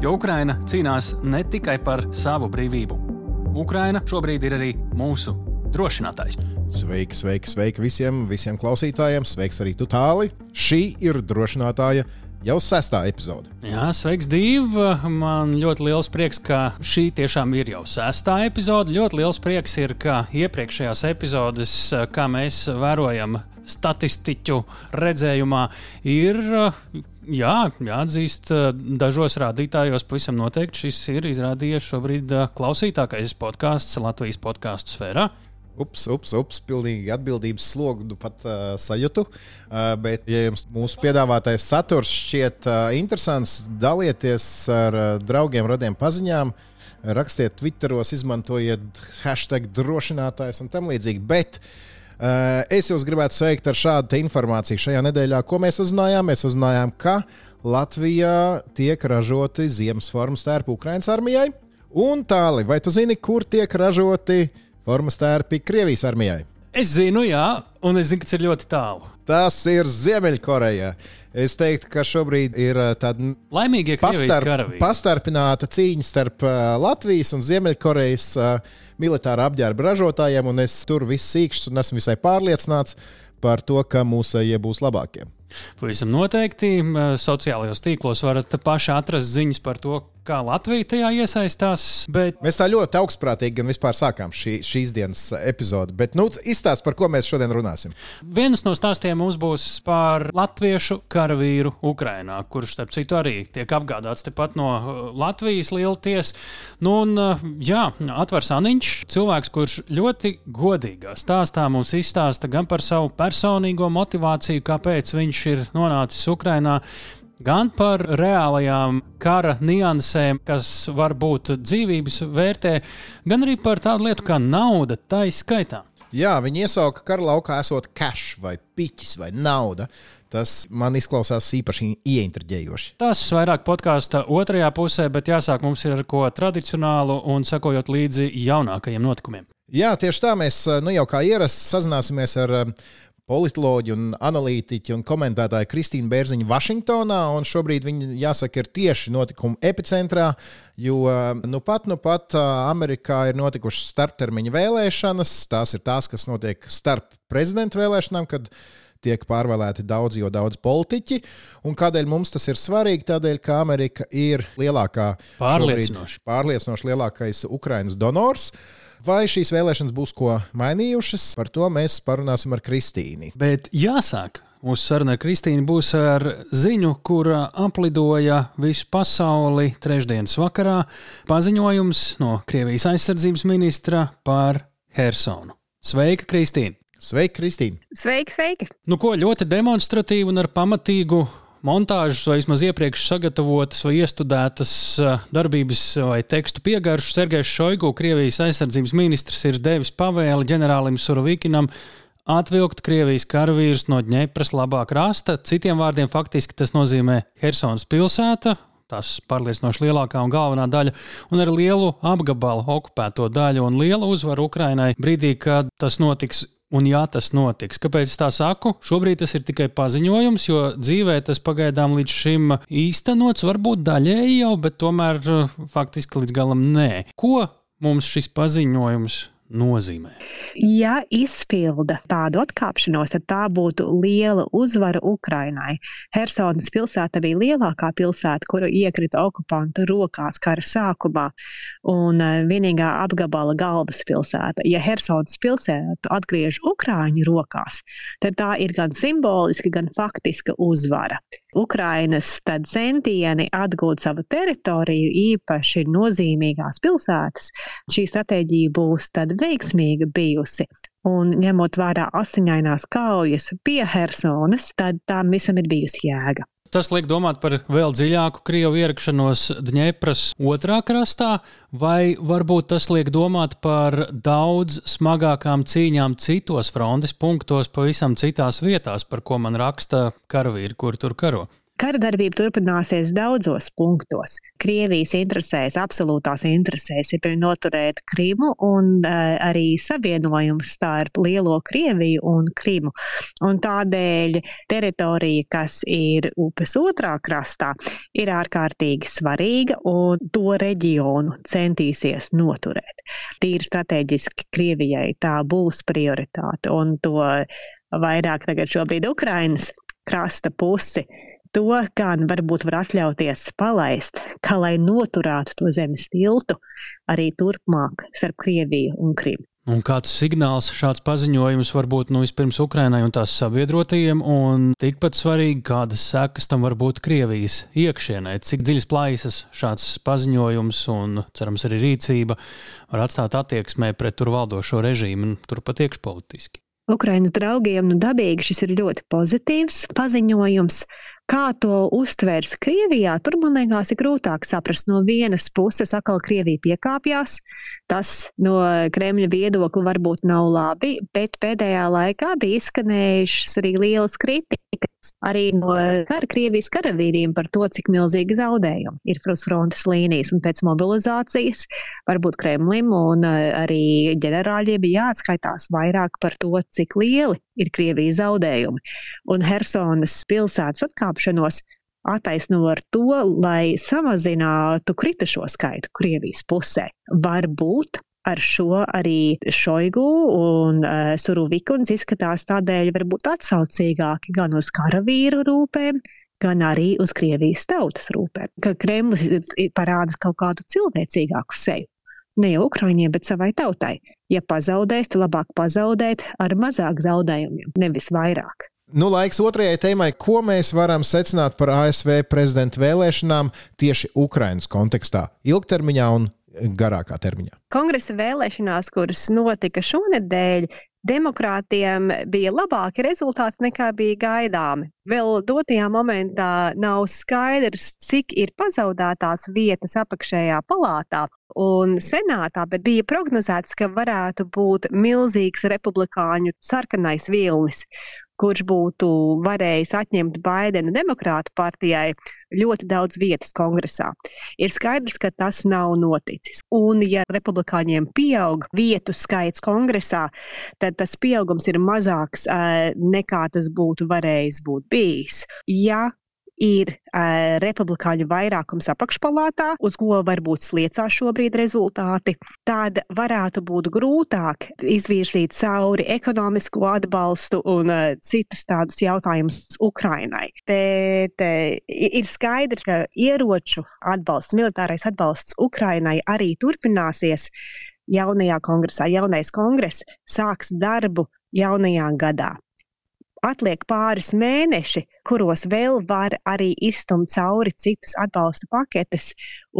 Jo Ukraina cīnās ne tikai par savu brīvību. Ukraina šobrīd ir arī mūsu drošinātājs. Sveiki, sveiki, sveiki visiem, visiem klausītājiem. Sveiks arī tu tāli. Šī ir drošinātāja jau sestā epizode. Jā, sveiks, Dīva. Man ļoti liels prieks, ka šī tiešām ir jau sestā epizode. Ļoti liels prieks ir, ka iepriekšējās epizodes, kā mēs vērojam statistiķu redzējumā, ir. Jā, jāatzīst, dažos rādītājos pavisam noteikti šis ir izrādījies šobrīd klausītākais podkāsts Latvijas podkāstu sfērā. Ups, ups, ups, pilnīgi atbildības slogu pat uh, sajūtu. Uh, bet, ja jums mūsu piedāvātais saturs šķiet uh, interesants, dalieties ar uh, draugiem, radiem paziņām, rakstiet Twitteros, izmantojiet hashtag drošinātājs un tam līdzīgi. Bet uh, es jūs gribētu sveikt ar šādu informāciju šajā nedēļā, ko mēs uzzinājām. Mēs uzzinājām, ka Latvijā tiek ražoti ziemas formas tērpi Ukraiņas armijai. Un tālāk, vai tu zini, kur tiek ražoti? formas tērpi Krievijas armijai? Es zinu, jā, un es zinu, ka tas ir ļoti tālu. Tas ir Ziemeļkoreja. Es teiktu, ka šobrīd ir tāda laimīga pastarp, pastarpināta cīņa starp Latvijas un Ziemeļkorejas militāra apģērba ražotājiem, un es tur viss sīkšs un esmu visai pārliecināts par to, ka mūsējie būs labākie. Pavisam noteikti sociālajos tīklos varat paši atrast ziņas par to, kā Latvija tajā iesaistās. Bet... Mēs tā ļoti augstprātīgi gan vispār sākām šī, šīs dienas epizodi. Bet, nu, izstāst, par ko mēs šodien runāsim. Viens no stāstiem mums būs par latviešu karavīru Ukrajinā, kurš, starp citu, arī tiek apgādāts tepat no uh, Latvijas lielties. Nu, un, uh, jā, atvers Aniņš, cilvēks, kurš ļoti godīgā stāstā mums izstāsta gan par savu personīgo motivāciju, kāpēc viņš ir nonācis Ukrajinā gan par reālajām kara niansēm, kas var būt dzīvības vērtē, gan arī par tādu lietu kā nauda, tā izskaitā. Jā, viņi iesauka kara laukā esot cash vai piķis vai nauda. Tas man izklausās īpaši ieintriģējoši. Tas vairāk podkāstu otrajā pusē, bet jāsāk mums ir ar ko tradicionālu un sekojot līdzi jaunākajiem notikumiem. Jā, tieši tā mēs nu, jau kā ierasts sazināsimies ar politoloģi, un analītiķi un komentētāji Kristīna Bērziņa Vašingtonā. Šobrīd viņa, jāsaka, ir tieši notikuma epicentrā, jo nu pat, nu pat Amerikā ir notikušas starptermiņa vēlēšanas. Tās ir tās, kas notiek starp prezidenta vēlēšanām, kad tiek pārvēlēti daudz, jo daudz politiķi. Un kādēļ mums tas ir svarīgi? Tādēļ, ka Amerika ir lielākā, pārliecinoši, pārliecinoši lielākais Ukraiņas donors. Vai šīs vēlēšanas būs ko mainījušas, par to mēs parunāsim ar Kristīnu. Bet jāsāk. Mūsu saruna ar Kristīnu būs ar ziņu, kur aplidoja visu pasauli trešdienas vakarā. Paziņojums no Krievijas aizsardzības ministra par Hersonu. Sveika, Kristīna! Sveika, Kristīna! Sveiki, sveiki! Nu, ko ļoti demonstratīvi un ar pamatīgu montāžas vai vismaz iepriekš sagatavotas vai iestudētas darbības vai tekstu piegaršu. Sergejs Šoigu, Krievijas aizsardzības ministrs, ir devis pavēli ģenerālim Surovikinam atvilkt Krievijas karavīrus no Dņepras labā krasta. Citiem vārdiem, faktiski tas nozīmē Helsinas pilsēta. Tas pārliecinoši lielākā un galvenā daļa, un ar lielu apgabalu okupēto daļu un lielu uzvaru Ukrainai brīdī, kad tas notiks Un ja tas notiks, kāpēc tā saku? Šobrīd tas ir tikai paziņojums, jo dzīvē tas pagaidām līdz šim īstenots, varbūt daļēji jau, bet tomēr uh, faktiski līdz galam nē. Ko mums šis paziņojums nozīmē? Ja izpilda tādu atkāpšanos, tad tā būtu liela uzvara Ukrainai. Helsinas pilsēta bija lielākā pilsēta, kuru iekrita okupantu rokās kara sākumā, un eh, vienīgā apgabala galvaspilsēta. Ja Helsinas pilsētu atgriež Ukrāņu rokās, tad tā ir gan simboliska, gan faktiska uzvara. Ukrainas centieni atgūt savu teritoriju, īpaši nozīmīgās pilsētas, šī stratēģija būs veiksmīga bijusi. Un ņemot vērā asiņainās kaujas pie Helsonas, tad tam visam ir bijusi jēga. Tas liek domāt par vēl dziļāku Krievu ierakšanos Dņepras otrā krastā, vai varbūt tas liek domāt par daudz smagākām cīņām citos frontes punktos, pavisam citās vietās, par ko man raksta karavīri, kur tur karo. Kara darbība turpināsies daudzos punktos. Krievijas interesēs, absolūtās interesēs ir noturēt Krimu un uh, arī savienojumu starp Lielo Krieviju un Krimu. Un tādēļ teritorija, kas ir upes otrā krastā, ir ārkārtīgi svarīga un to reģionu centīsies noturēt. Tīri strateģiski Krievijai tā būs prioritāte un to vairāk tagad šobrīd Ukrainas krasta pusi to gan varbūt var atļauties palaist, kā lai noturētu to zemes tiltu arī turpmāk starp Krieviju un Krimu. Un kāds signāls šāds paziņojums var būt nu, vispirms Ukrainai un tās sabiedrotajiem, un tikpat svarīgi, kādas sekas tam var būt Krievijas iekšienē, cik dziļas plaisas šāds paziņojums un, cerams, arī rīcība var atstāt attieksmē pret tur valdošo režīmu un turpat iekšpolitiski. Ukraiņas draugiem nu, dabīgi šis ir ļoti pozitīvs paziņojums. Kā to uztvērs Krievijā, tur man liekas, ir grūtāk saprast. No vienas puses, atkal Krievija piekāpjas, tas no Kremļa viedokļa varbūt nav labi, bet pēdējā laikā bija izskanējušas arī lielas kritikas arī no kara Krievijas karavīriem par to, cik milzīgi zaudējumi ir frontes līnijas un pēc mobilizācijas. Varbūt Kremlim un eh, arī ģenerāļiem bija jāatskaitās vairāk par to, cik lieli ir Krievijas zaudējumi. Un Helsonas pilsētas atkāpšanos attaisno ar to, lai samazinātu kritušo skaitu Krievijas pusē. Varbūt ar šo arī Šoigu un uh, Suruvikuns izskatās tādēļ varbūt atsaucīgāki gan uz karavīru rūpēm, gan arī uz Krievijas tautas rūpēm. Ka Kremlis parāda kaut kādu cilvēcīgāku seju ne jau Ukraiņiem, bet savai tautai. Ja pazaudēs, tad labāk pazaudēt ar mazāk zaudējumiem, nevis vairāk. Nu, laiks otrajai tēmai, ko mēs varam secināt par ASV prezidenta vēlēšanām tieši Ukraiņas kontekstā, ilgtermiņā un garākā termiņā. Kongresa vēlēšanās, kuras notika šonadēļ, demokrātiem bija labāki rezultāti nekā bija gaidāmi. Vēl dotajā momentā nav skaidrs, cik ir pazaudētās vietas apakšējā palātā un senātā, bet bija prognozēts, ka varētu būt milzīgs republikāņu sarkanais vilnis kurš būtu varējis atņemt Baidena demokrātu partijai ļoti daudz vietas kongresā. Ir skaidrs, ka tas nav noticis. Un, ja republikāņiem pieaug vietu skaits kongresā, tad tas pieaugums ir mazāks uh, nekā tas būtu varējis būt bijis. Ja ir uh, republikāņu vairākums apakšpalātā, uz ko varbūt sliecās šobrīd rezultāti, tad varētu būt grūtāk izvirzīt cauri ekonomisko atbalstu un uh, citus tādus jautājumus Ukrainai. Te, te ir skaidrs, ka ieroču atbalsts, militārais atbalsts Ukrainai arī turpināsies jaunajā kongresā. Jaunais kongress sāks darbu jaunajā gadā. Atliek pāris mēneši, kuros vēl var arī izstumt cauri citas atbalsta paketes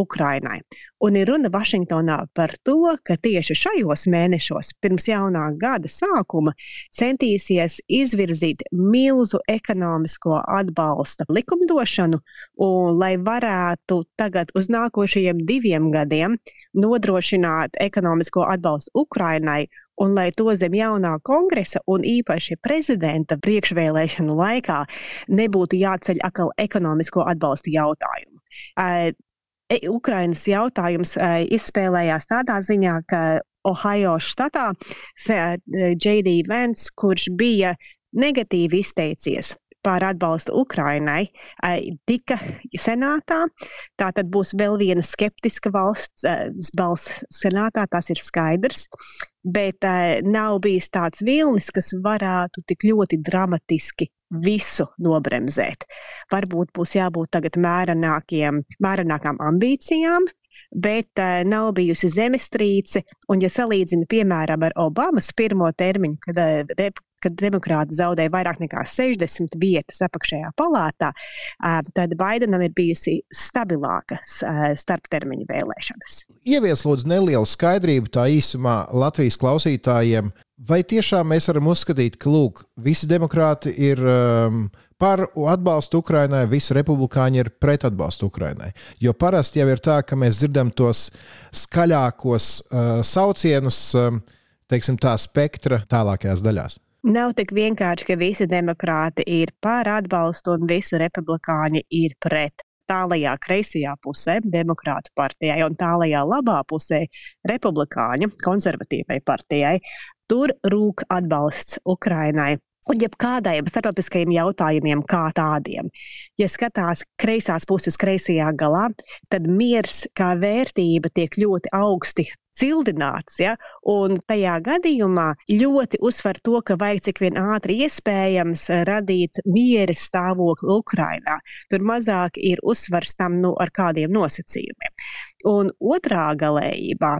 Ukrainai. Un ir runa Vašingtonā par to, ka tieši šajos mēnešos, pirms jaunā gada sākuma, centīsies izvirzīt milzu ekonomisko atbalsta likumdošanu, un, lai varētu tagad uz nākošajiem diviem gadiem nodrošināt ekonomisko atbalstu Ukrainai un lai to zem jaunā kongresa un īpaši prezidenta priekšvēlēšanu laikā nebūtu jāceļ atkal ekonomisko atbalstu jautājumu. Uh, Ukrainas jautājums izspēlējās tādā ziņā, ka Ohio štatā J.D. Vents, kurš bija negatīvi izteicies par atbalstu Ukrainai tika senātā. Tā tad būs vēl viena skeptiska valsts balss senātā, tas ir skaidrs. Bet nav bijis tāds vilnis, kas varētu tik ļoti dramatiski visu nobremzēt. Varbūt būs jābūt tagad mērenākām ambīcijām, bet uh, nav bijusi zemestrīce. Un, ja salīdzina, piemēram, ar Obamas pirmo termiņu, kad uh, kad demokrāti zaudēja vairāk nekā 60 vietas apakšējā palātā, tad Baidenam ir bijusi stabilākas starptermiņa vēlēšanas. Ievies lūdzu nelielu skaidrību tā īsumā Latvijas klausītājiem. vai tiešām mēs varam uzskatīt, ka lūk, visi demokrāti ir um, par atbalstu Ukrainai, visi republikāņi ir pret atbalstu Ukrainai? Jo parasti jau ir tā, ka mēs dzirdam tos skaļākos uh, saucienus, um, teiksim, tā spektra tālākajās daļās. Nav tik vienkārši, ka visi demokrāti ir par atbalstu un visi republikāņi ir pret tālajā kreisajā pusē, demokrātu partijai, un tālajā labā pusē, republikāņu konservatīvai partijai, tur rūk atbalsts Ukrainai. Un jebkādiem starptautiskajiem jautājumiem, kā tādiem. Ja skatās kreisās puses kreisajā galā, tad miers kā vērtība tiek ļoti augsti cildināts. Ja? Un tajā gadījumā ļoti uzsver to, ka vajag cik vien ātri iespējams radīt miera stāvokli Ukrajinā. Tur mazāk ir uzsvars tam, nu, ar kādiem nosacījumiem. Un otrā galējībā,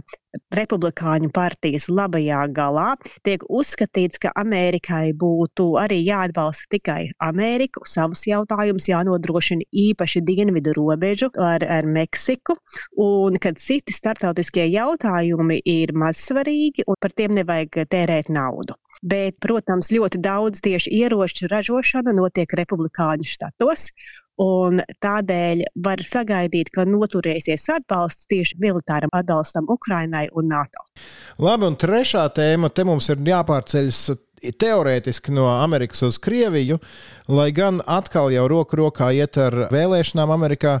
republikāņu partijas labajā galā, tiek uzskatīts, ka Amerikai būtu arī jāatbalsta tikai Ameriku, savus jautājumus jānodrošina īpaši dienvidu robežu ar, ar Meksiku, un kad citi starptautiskie jautājumi ir mazsvarīgi un par tiem nevajag tērēt naudu. Bet, protams, ļoti daudz tieši ieroču ražošana notiek republikāņu štatos. Un tādēļ var sagaidīt, ka noturēsies atbalsts tieši militāram atbalstam Ukrainai un NATO. Labi, un trešā tēma te mums ir jāpārceļas teorētiski no Amerikas uz Krieviju, lai gan atkal jau roku rokā iet ar vēlēšanām Amerikā.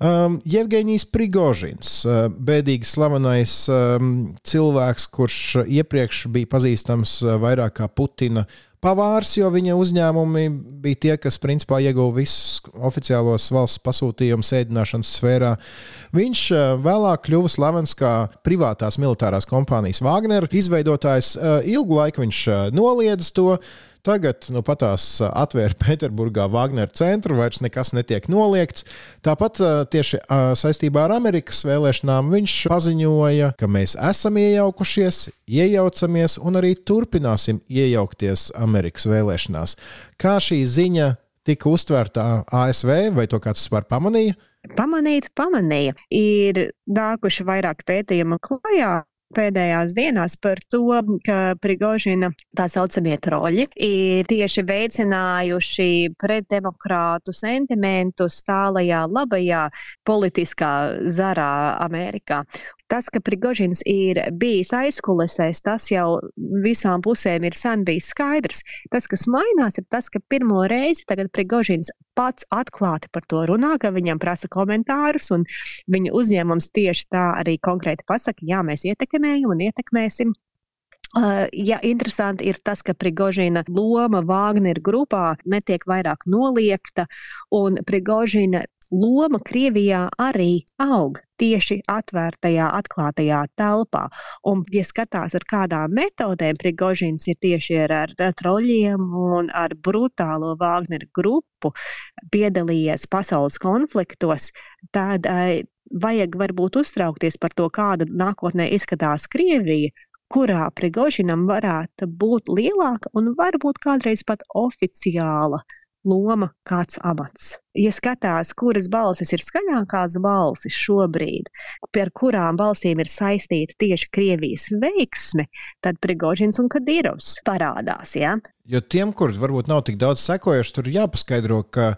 Um, Jevģīnijas Prigožins, uh, bēdīgi slavenais um, cilvēks, kurš iepriekš bija pazīstams uh, vairāk kā Putina pavārs, jo viņa uzņēmumi bija tie, kas principā ieguva visus oficiālos valsts pasūtījumus ēdināšanas sfērā. Viņš uh, vēlāk kļuva slavens kā privātās militārās kompānijas Wagner izveidotājs. Uh, ilgu laiku viņš uh, noliedza to. Tagad nu, patās atvēra Pēterburgā Wagner centru, vairs nekas netiek noliegts. Tāpat tieši saistībā ar Amerikas vēlēšanām viņš paziņoja, ka mēs esam iejaukušies, iejaucamies un arī turpināsim iejaukties Amerikas vēlēšanās. Kā šī ziņa tika uztverta ASV, vai to kāds vispār pamanīja? Pamanīt, pamanīja. Ir nākuši vairāk pētījumu klajā pēdējās dienās par to, ka Prigožina tā saucamie troļi ir tieši veicinājuši pretdemokrātu sentimentus tālajā labajā politiskā zarā Amerikā. Tas, ka Prigožins ir bijis aizkulisēs, tas jau visām pusēm ir sen bijis skaidrs. Tas, kas mainās, ir tas, ka pirmo reizi tagad Prigožins pats atklāti par to runā, ka viņam prasa komentārus, un viņa uzņēmums tieši tā arī konkrēti pasaka, jā, mēs ietekmējam un ietekmēsim. Ja interesanti ir tas, ka Prigožina loma Wagner grupā netiek vairāk noliekta, un Prigožina loma Krievijā arī aug tieši atvērtajā, atklātajā telpā. Un, ja skatās, ar kādām metodēm Prigožins ir tieši ar, ar troļļiem un ar brutālo Wagner grupu piedalījies pasaules konfliktos, tad vajag varbūt uztraukties par to, kāda nākotnē izskatās Krievija, kurā Prigožinam varētu būt lielāka un varbūt kādreiz pat oficiāla loma, kāds amats. Ja skatās, kuras balsis ir skaļākās balsis šobrīd, ar kurām balsīm ir saistīta tieši Krievijas veiksme, tad Prigožins un Kadīrovs parādās. Ja? Jo tiem, kurus varbūt nav tik daudz sekojuši, tur jāpaskaidro, ka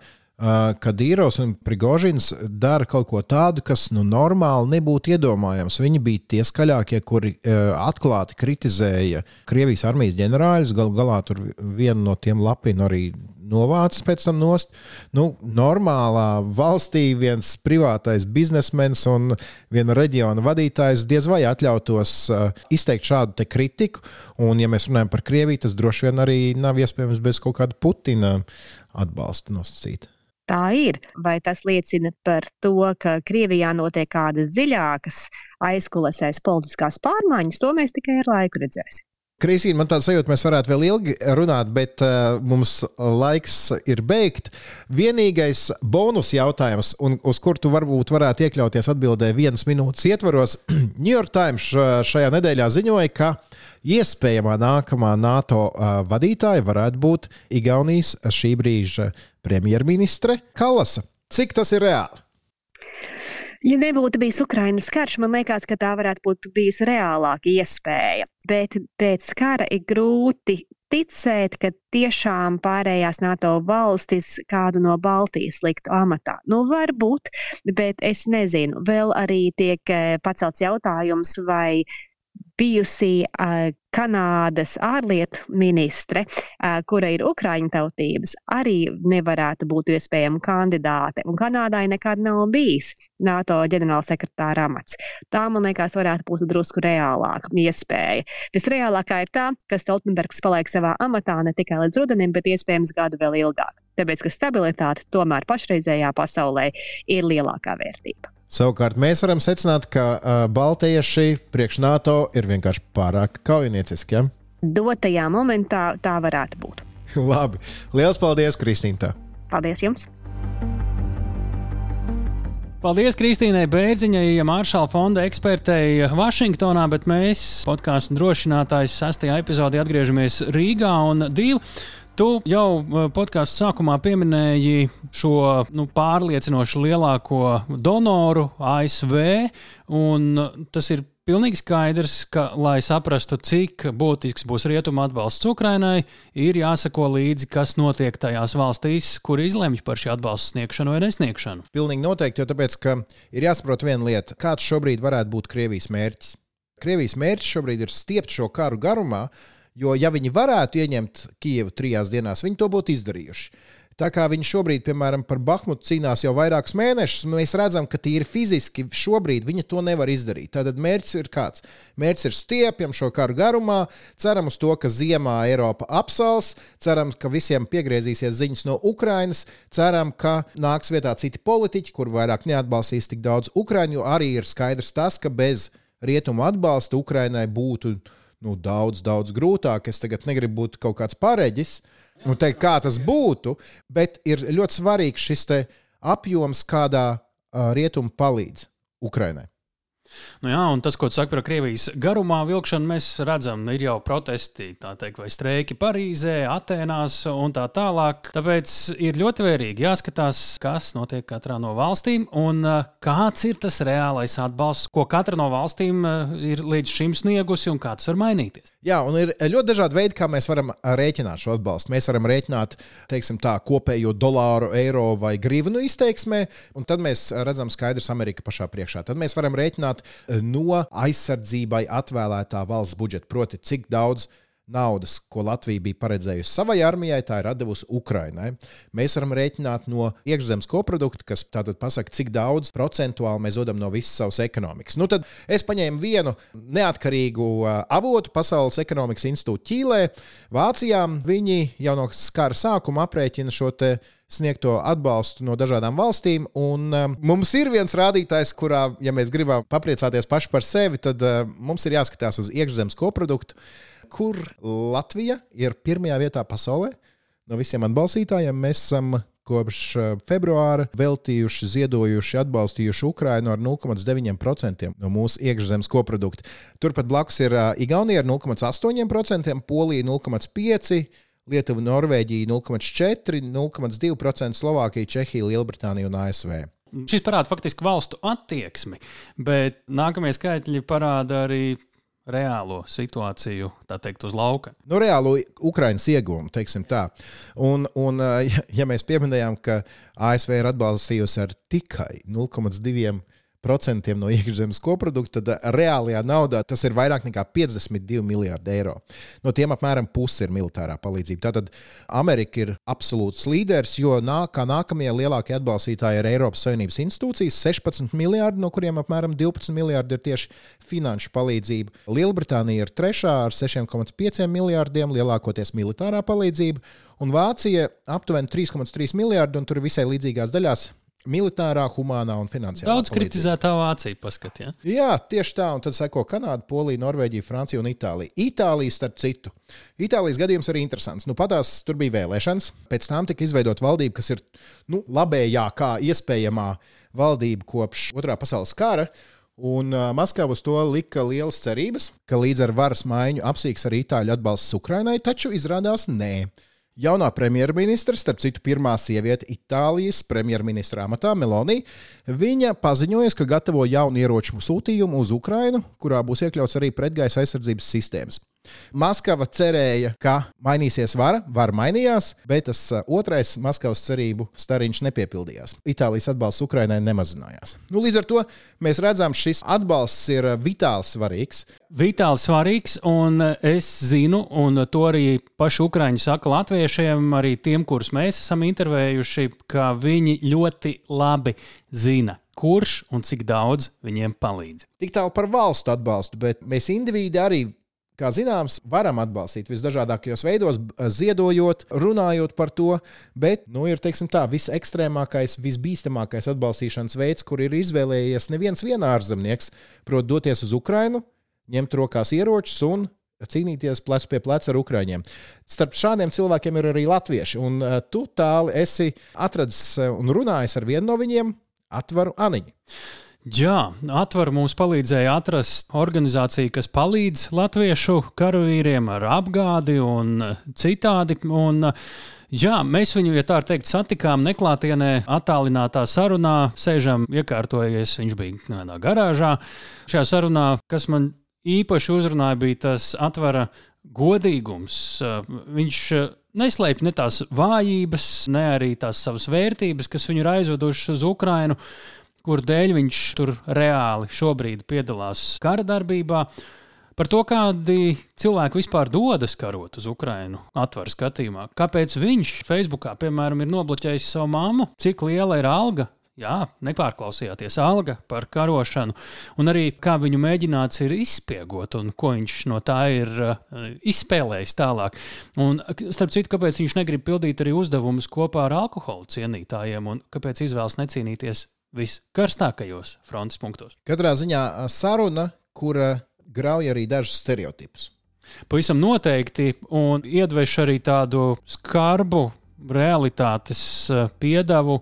kad Īros un Prigožins dara kaut ko tādu, kas nu, normāli nebūtu iedomājams. Viņi bija tie skaļākie, kuri atklāti kritizēja Krievijas armijas ģenerāļus. Galu galā tur vienu no tiem lapinu arī novācis pēc tam nost. Nu, normālā valstī viens privātais biznesmenis un viena reģiona vadītājs diez vai atļautos izteikt šādu kritiku. Un, ja mēs runājam par Krieviju, tas droši vien arī nav iespējams bez kaut kāda Putina atbalsta nosacīt tā ir. Vai tas liecina par to, ka Krievijā notiek kādas dziļākas aizkulisēs politiskās pārmaiņas, to mēs tikai ar laiku redzēsim. Kristīna, man tāds sajūta, mēs varētu vēl ilgi runāt, bet uh, mums laiks ir beigt. Vienīgais bonus jautājums, un, uz kuru tu varbūt varētu iekļauties atbildē vienas minūtes ietvaros, New York Times šajā nedēļā ziņoja, ka iespējamā nākamā NATO uh, vadītāja varētu būt Igaunijas šī brīža premjerministre Kalasa. Cik tas ir reāli? Ja nebūtu bijis Ukraiņas karš, man liekas, ka tā varētu būt bijusi reālāka iespēja. Bet pēc kara ir grūti ticēt, ka tiešām pārējās NATO valstis kādu no Baltijas liktu amatā. Nu, varbūt, bet es nezinu. Vēl arī tiek eh, pacelts jautājums, vai bijusī uh, Kanādas ārlietu ministre, uh, kura ir Ukrāņu tautības, arī nevarētu būt iespējama kandidāte. Un Kanādai nekad nav bijis NATO ģenerālsekretāra amats. Tā, man liekas, varētu būt drusku reālāka iespēja. Visreālākā ir tā, ka Stoltenbergs paliek savā amatā ne tikai līdz rudenim, bet iespējams gadu vēl ilgāk. Tāpēc, ka stabilitāte tomēr pašreizējā pasaulē ir lielākā vērtība. Savukārt mēs varam secināt, ka uh, baltieši priekš NATO ir vienkārši pārāk kaujinieciski. Ja? Dotajā momentā tā varētu būt. Labi. Lielas paldies, Kristīna! Paldies jums! Paldies Kristīnai Bērziņai, Maršala fonda ekspertei Vašingtonā, bet mēs, podkāstu drošinātājs, sastajā epizodē atgriežamies Rīgā un divu. Tu jau uh, podkāstu sākumā pieminēji šo nu, pārliecinoši lielāko donoru ASV, un tas ir pilnīgi skaidrs, ka, lai saprastu, cik būtisks būs rietuma atbalsts Ukrainai, ir jāsako līdzi, kas notiek tajās valstīs, kur izlemj par šī atbalsta sniegšanu vai nesniegšanu. Pilnīgi noteikti, jo tāpēc, ir jāsaprot viena lieta, kāds šobrīd varētu būt Krievijas mērķis. Krievijas mērķis šobrīd ir stiept šo karu garumā, Jo, ja viņi varētu ieņemt Kijevu trijās dienās, viņi to būtu izdarījuši. Tā kā viņi šobrīd, piemēram, par Bahmutu cīnās jau vairākus mēnešus, mēs redzam, ka tīri fiziski šobrīd viņi to nevar izdarīt. Tātad mērķis ir kāds? Mērķis ir stiepjam šo karu garumā, ceram uz to, ka ziemā Eiropa apsals, ceram, ka visiem piegriezīsies ziņas no Ukrainas, ceram, ka nāks vietā citi politiķi, kur vairāk neatbalstīs tik daudz Ukraiņu, jo arī ir skaidrs tas, ka bez rietumu atbalsta Ukrainai būtu nu, daudz, daudz grūtāk. Es tagad negribu būt kaut kāds pareģis un teikt, kā tas būtu, bet ir ļoti svarīgs šis apjoms, kādā rietumi palīdz Ukrainai. Nu jā, un tas, ko tu saki par Krievijas garumā vilkšanu, mēs redzam, ir jau protesti, tā teikt, vai streiki Parīzē, Atēnās un tā tālāk. Tāpēc ir ļoti vērīgi jāskatās, kas notiek katrā no valstīm un uh, kāds ir tas reālais atbalsts, ko katra no valstīm uh, ir līdz šim sniegusi un kā tas var mainīties. Jā, un ir ļoti dažādi veidi, kā mēs varam rēķināt šo atbalstu. Mēs varam rēķināt, teiksim, tā kopējo dolāru, eiro vai grivnu izteiksmē, un tad mēs redzam skaidrs Amerika pašā priekšā. Tad mēs varam rēķināt no aizsardzībai atvēlētā valsts budžeta, proti, cik daudz naudas, ko Latvija bija paredzējusi savai armijai, tā ir devusi Ukrainai. Mēs varam rēķināt no iekšzemes koprodukta, kas tātad pasaka, cik daudz procentuāli mēs dodam no visas savas ekonomikas. Nu, tad es paņēmu vienu neatkarīgu avotu, Pasaules ekonomikas institūtu Ķīlē, Vācijā. Viņi jau no kara sākuma aprēķina šo sniegto atbalstu no dažādām valstīm. Un, uh, mums ir viens rādītājs, kurā, ja mēs gribam papriecāties paši par sevi, tad uh, mums ir jāskatās uz iekšzemes koproduktu, kur Latvija ir pirmajā vietā pasaulē no visiem atbalstītājiem. Mēs esam kopš uh, februāra veltījuši, ziedojuši, atbalstījuši Ukrainu ar 0,9% no mūsu iekšzemes koprodukta. Turpat blakus ir uh, Igaunija ar 0,8%, Polija 0,5%. Lietuva, Norvēģija 0,4, 0,2%, Slovākija, Čehija, Lielbritānija un ASV. Šis parāda faktiski valstu attieksmi, bet nākamie skaitļi parāda arī reālo situāciju, tā teikt, uz lauka. Nu, reālo Ukraiņas ieguvumu, teiksim tā. Un, un ja, ja mēs pieminējām, ka ASV ir atbalstījusi ar tikai 0,2% procentiem no iekšzemes koprodukta, tad reālajā naudā tas ir vairāk nekā 52 miljardi eiro. No tiem apmēram puse ir militārā palīdzība. Tātad Amerika ir absolūts līderis, jo nā, kā nākamie lielākie atbalstītāji ir Eiropas Savienības institūcijas - 16 miljardi, no kuriem apmēram 12 miljardi ir tieši finanšu palīdzība. Lielbritānija ir trešā ar 6,5 miljardiem, lielākoties militārā palīdzība, un Vācija aptuveni 3,3 miljardi, un tur visai līdzīgās daļās militārā, humānā un finansiālā. Daudz palīdzība. kritizētā Vācija paskatījās. Ja? Jā, tieši tā, un tad seko Kanāda, Polija, Norvēģija, Francija un Itālija. Itālija, starp citu, Itālijas gadījums arī interesants. Nu, patās tur bija vēlēšanas, pēc tam tika izveidota valdība, kas ir nu, labējākā iespējamā valdība kopš Otrā pasaules kara. Un Maskava uz to lika lielas cerības, ka līdz ar varas maiņu apsīks arī itāļu atbalsts Ukrainai, taču izrādās nē. Jaunā premjerministra, starp citu, pirmā sieviete Itālijas premjerministra amatā, Meloni, viņa paziņoja, ka gatavo jaunu ieroču sūtījumu uz Ukrajinu, kurā būs iekļauts arī pretgaisa aizsardzības sistēmas. Maskava cerēja, ka mainīsies vara, vara mainījās, bet tas uh, otrais Maskavas cerību stariņš nepiepildījās. Itālijas atbalsts Ukrainai nemazinājās. Nu, līdz ar to mēs redzam, šis atbalsts ir uh, vitāli svarīgs. Vitāli svarīgs, un uh, es zinu, un to arī paši Ukrāņi saka latviešiem, arī tiem, kurus mēs esam intervējuši, ka viņi ļoti labi zina, kurš un cik daudz viņiem palīdz. Tik tālu par valstu atbalstu, bet mēs indivīdi arī Kā zināms, varam atbalstīt visdažādākajos veidos, ziedojot, runājot par to, bet nu, ir tā, visekstrēmākais, visbīstamākais atbalstīšanas veids, kur ir izvēlējies neviens ārzemnieks, proti, doties uz Ukrajinu, ņemt rokās ieročus un cīnīties plec pie pleca ar ukrāņiem. Starp šādiem cilvēkiem ir arī latvieši, un uh, tu tālu esi atradis un runājis ar vienu no viņiem, Atvaru Aniņu. Jā, atver mums palīdzēja atrast organizāciju, kas palīdz latviešu karavīriem ar apgādi un citādi. Un, jā, mēs viņu, ja tā teikt, satikām neklātienē, attālinātā sarunā, sēžam iekārtojies. Viņš bija tādā garāžā. Šajā sarunā, kas man īpaši uzrunāja, bija tas atvera godīgums. Viņš neslēpj ne tās vājības, ne arī tās savas vērtības, kas viņu ir aizvedušas uz Ukrajinu kur dēļ viņš tur reāli šobrīd piedalās kara darbībā. Par to, kādi cilvēki vispār dodas karot uz Ukrajinu, atver skatījumā. Kāpēc viņš Facebookā, piemēram, ir nobloķējis savu māmu, cik liela ir alga Jā, nepārklausījāties alga par karošanu, un arī kā viņu mēģināts ir izspiegot, un ko viņš no tā ir uh, izspēlējis tālāk. Un, starp citu, kāpēc viņš negrib pildīt arī uzdevumus kopā ar alkoholu cienītājiem, un kāpēc izvēlas necīnīties viskarstākajos frontes punktos. Katrā ziņā saruna, kura grauj arī dažus stereotipus. Pavisam noteikti, un iedveš arī tādu skarbu realitātes piedevu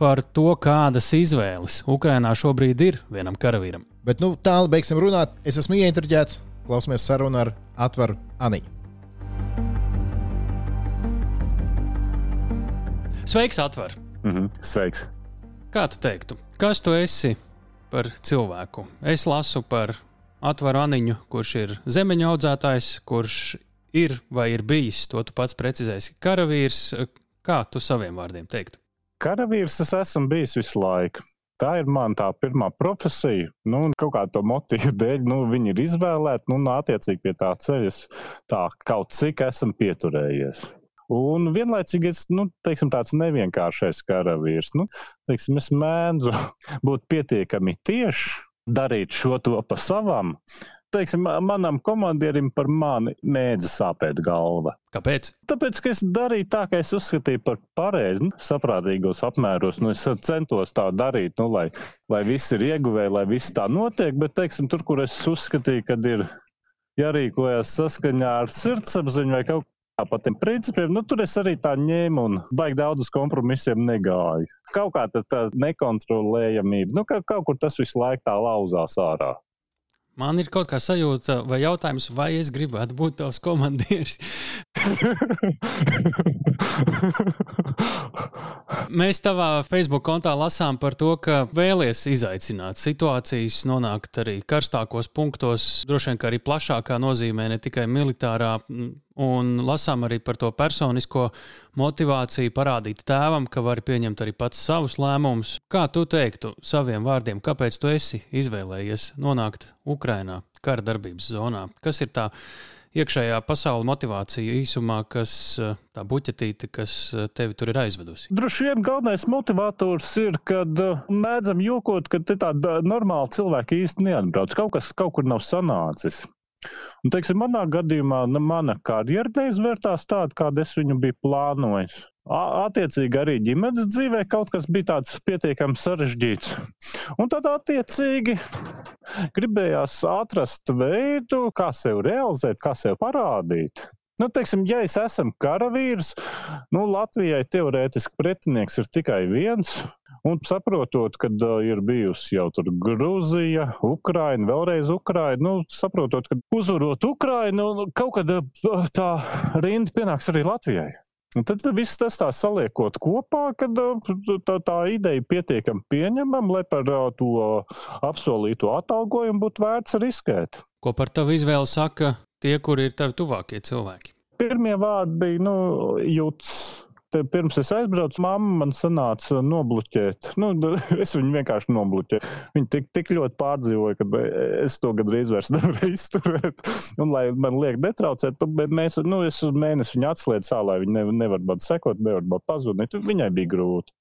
par to, kādas izvēles Ukrainā šobrīd ir vienam karavīram. Bet nu, tālāk beigsim runāt. Es esmu ieinteresēts. Klausamies sarunu ar Atvaru Aniņu. Sveiks, Atvar! Mm -hmm. Sveiks! Kā tu teiktu, kas tu esi par cilvēku? Es lasu par atvaru Aniņu, kurš ir zemeņu audzētājs, kurš ir vai ir bijis, to tu pats precizēsi, karavīrs. Kā tu saviem vārdiem teiktu? Karavīrs es esmu bijis visu laiku. Tā ir mana tā pirmā profesija. Nu, kaut kā to motīvu dēļ, nu, viņi ir izvēlēti, nu, attiecīgi pie tā ceļas tā kaut cik esam pieturējies. Un vienlaicīgi es nu, teiksim, tāds nevienkāršais karavīrs. Nu, teiksim, es mēdzu būt pietiekami tieši, darīt šo to pa savam. Teiksim, manam komandierim par mani mēdza sāpēt galva. Kāpēc? Tāpēc, ka es darīju tā, kā es uzskatīju par pareizi, nu, saprātīgos apmēros. Nu, es centos tā darīt, nu, lai, lai viss ir ieguvēji, lai viss tā notiek. Bet, teiksim, tur, kur es uzskatīju, ka ir jārīkojas saskaņā ar sirdsapziņu vai kaut par tiem principiem, nu, tur es arī tā ņēmu un baigi daudz uz kompromisiem negāju. Kaut kā tā, tā nekontrolējamība, nu, ka kaut kur tas visu laiku tā lauzās ārā. Man ir kaut kā sajūta, vai jautājums, vai es gribētu būt tavs komandieris. Mēs tavā Facebook kontā lasām par to, ka vēlies izaicināt situācijas, nonākt arī karstākos punktos, droši vien arī plašākā nozīmē, ne tikai militārā. Un lasām arī par to personisko motivāciju, parādīt tēvam, ka vari pieņemt arī pats savus lēmumus. Kā tu teiktu saviem vārdiem, kāpēc tu esi izvēlējies nonākt Ukrajinā, kara darbības zonā? Kas ir tā? iekšējā pasaules motivācija īsumā, kas eh, tā buķetīte, kas eh, tevi tur ir aizvedusi? Droši vien galvenais motivators ir, kad eh, mēdzam jokot, ka tāda normāla cilvēka īsti neatbrauc. Kaut kas kaut kur nav sanācis. Un, teiksim, manā gadījumā nu, mana karjera neizvērtās tāda, kāda es viņu biju plānojis. Attiecīgi arī ģimenes dzīvē kaut kas bija tāds pietiekami sarežģīts. Un tad, attiecīgi, gribējās atrast veidu, kā sevi realizēt, kā sevi parādīt. Nu, teiksim, ja es esmu karavīrs, nu, Latvijai teorētiski pretinieks ir tikai viens. Un saprotot, ka ir bijusi jau tur Grūzija, Ukraina, vēlreiz Ukraina, nu, saprotot, ka uzvarot Ukrainu, nu, kaut kad tā rinda pienāks arī Latvijai. Un tad viss tas tā saliekot kopā, kad tā, tā ideja pietiekami pieņemama, lai par to apsolīto atalgojumu būtu vērts riskēt. Ko par tavu izvēli saka tie, kuri ir tavi tuvākie cilvēki? Pirmie vārdi bija nu, jūtas pirms es aizbraucu, mamma man sanāca nobloķēt. Nu, es viņu vienkārši nobloķēju. Viņa tik, tik ļoti pārdzīvoja, ka es to gandrīz vairs nevaru izturēt. Un, lai man liek netraucēt, bet mēs, nu, es uz mēnesi viņu atslēdzu sālē, viņa nevar, nevar būt sekot, nevar būt pazudīt. Viņai bija grūti.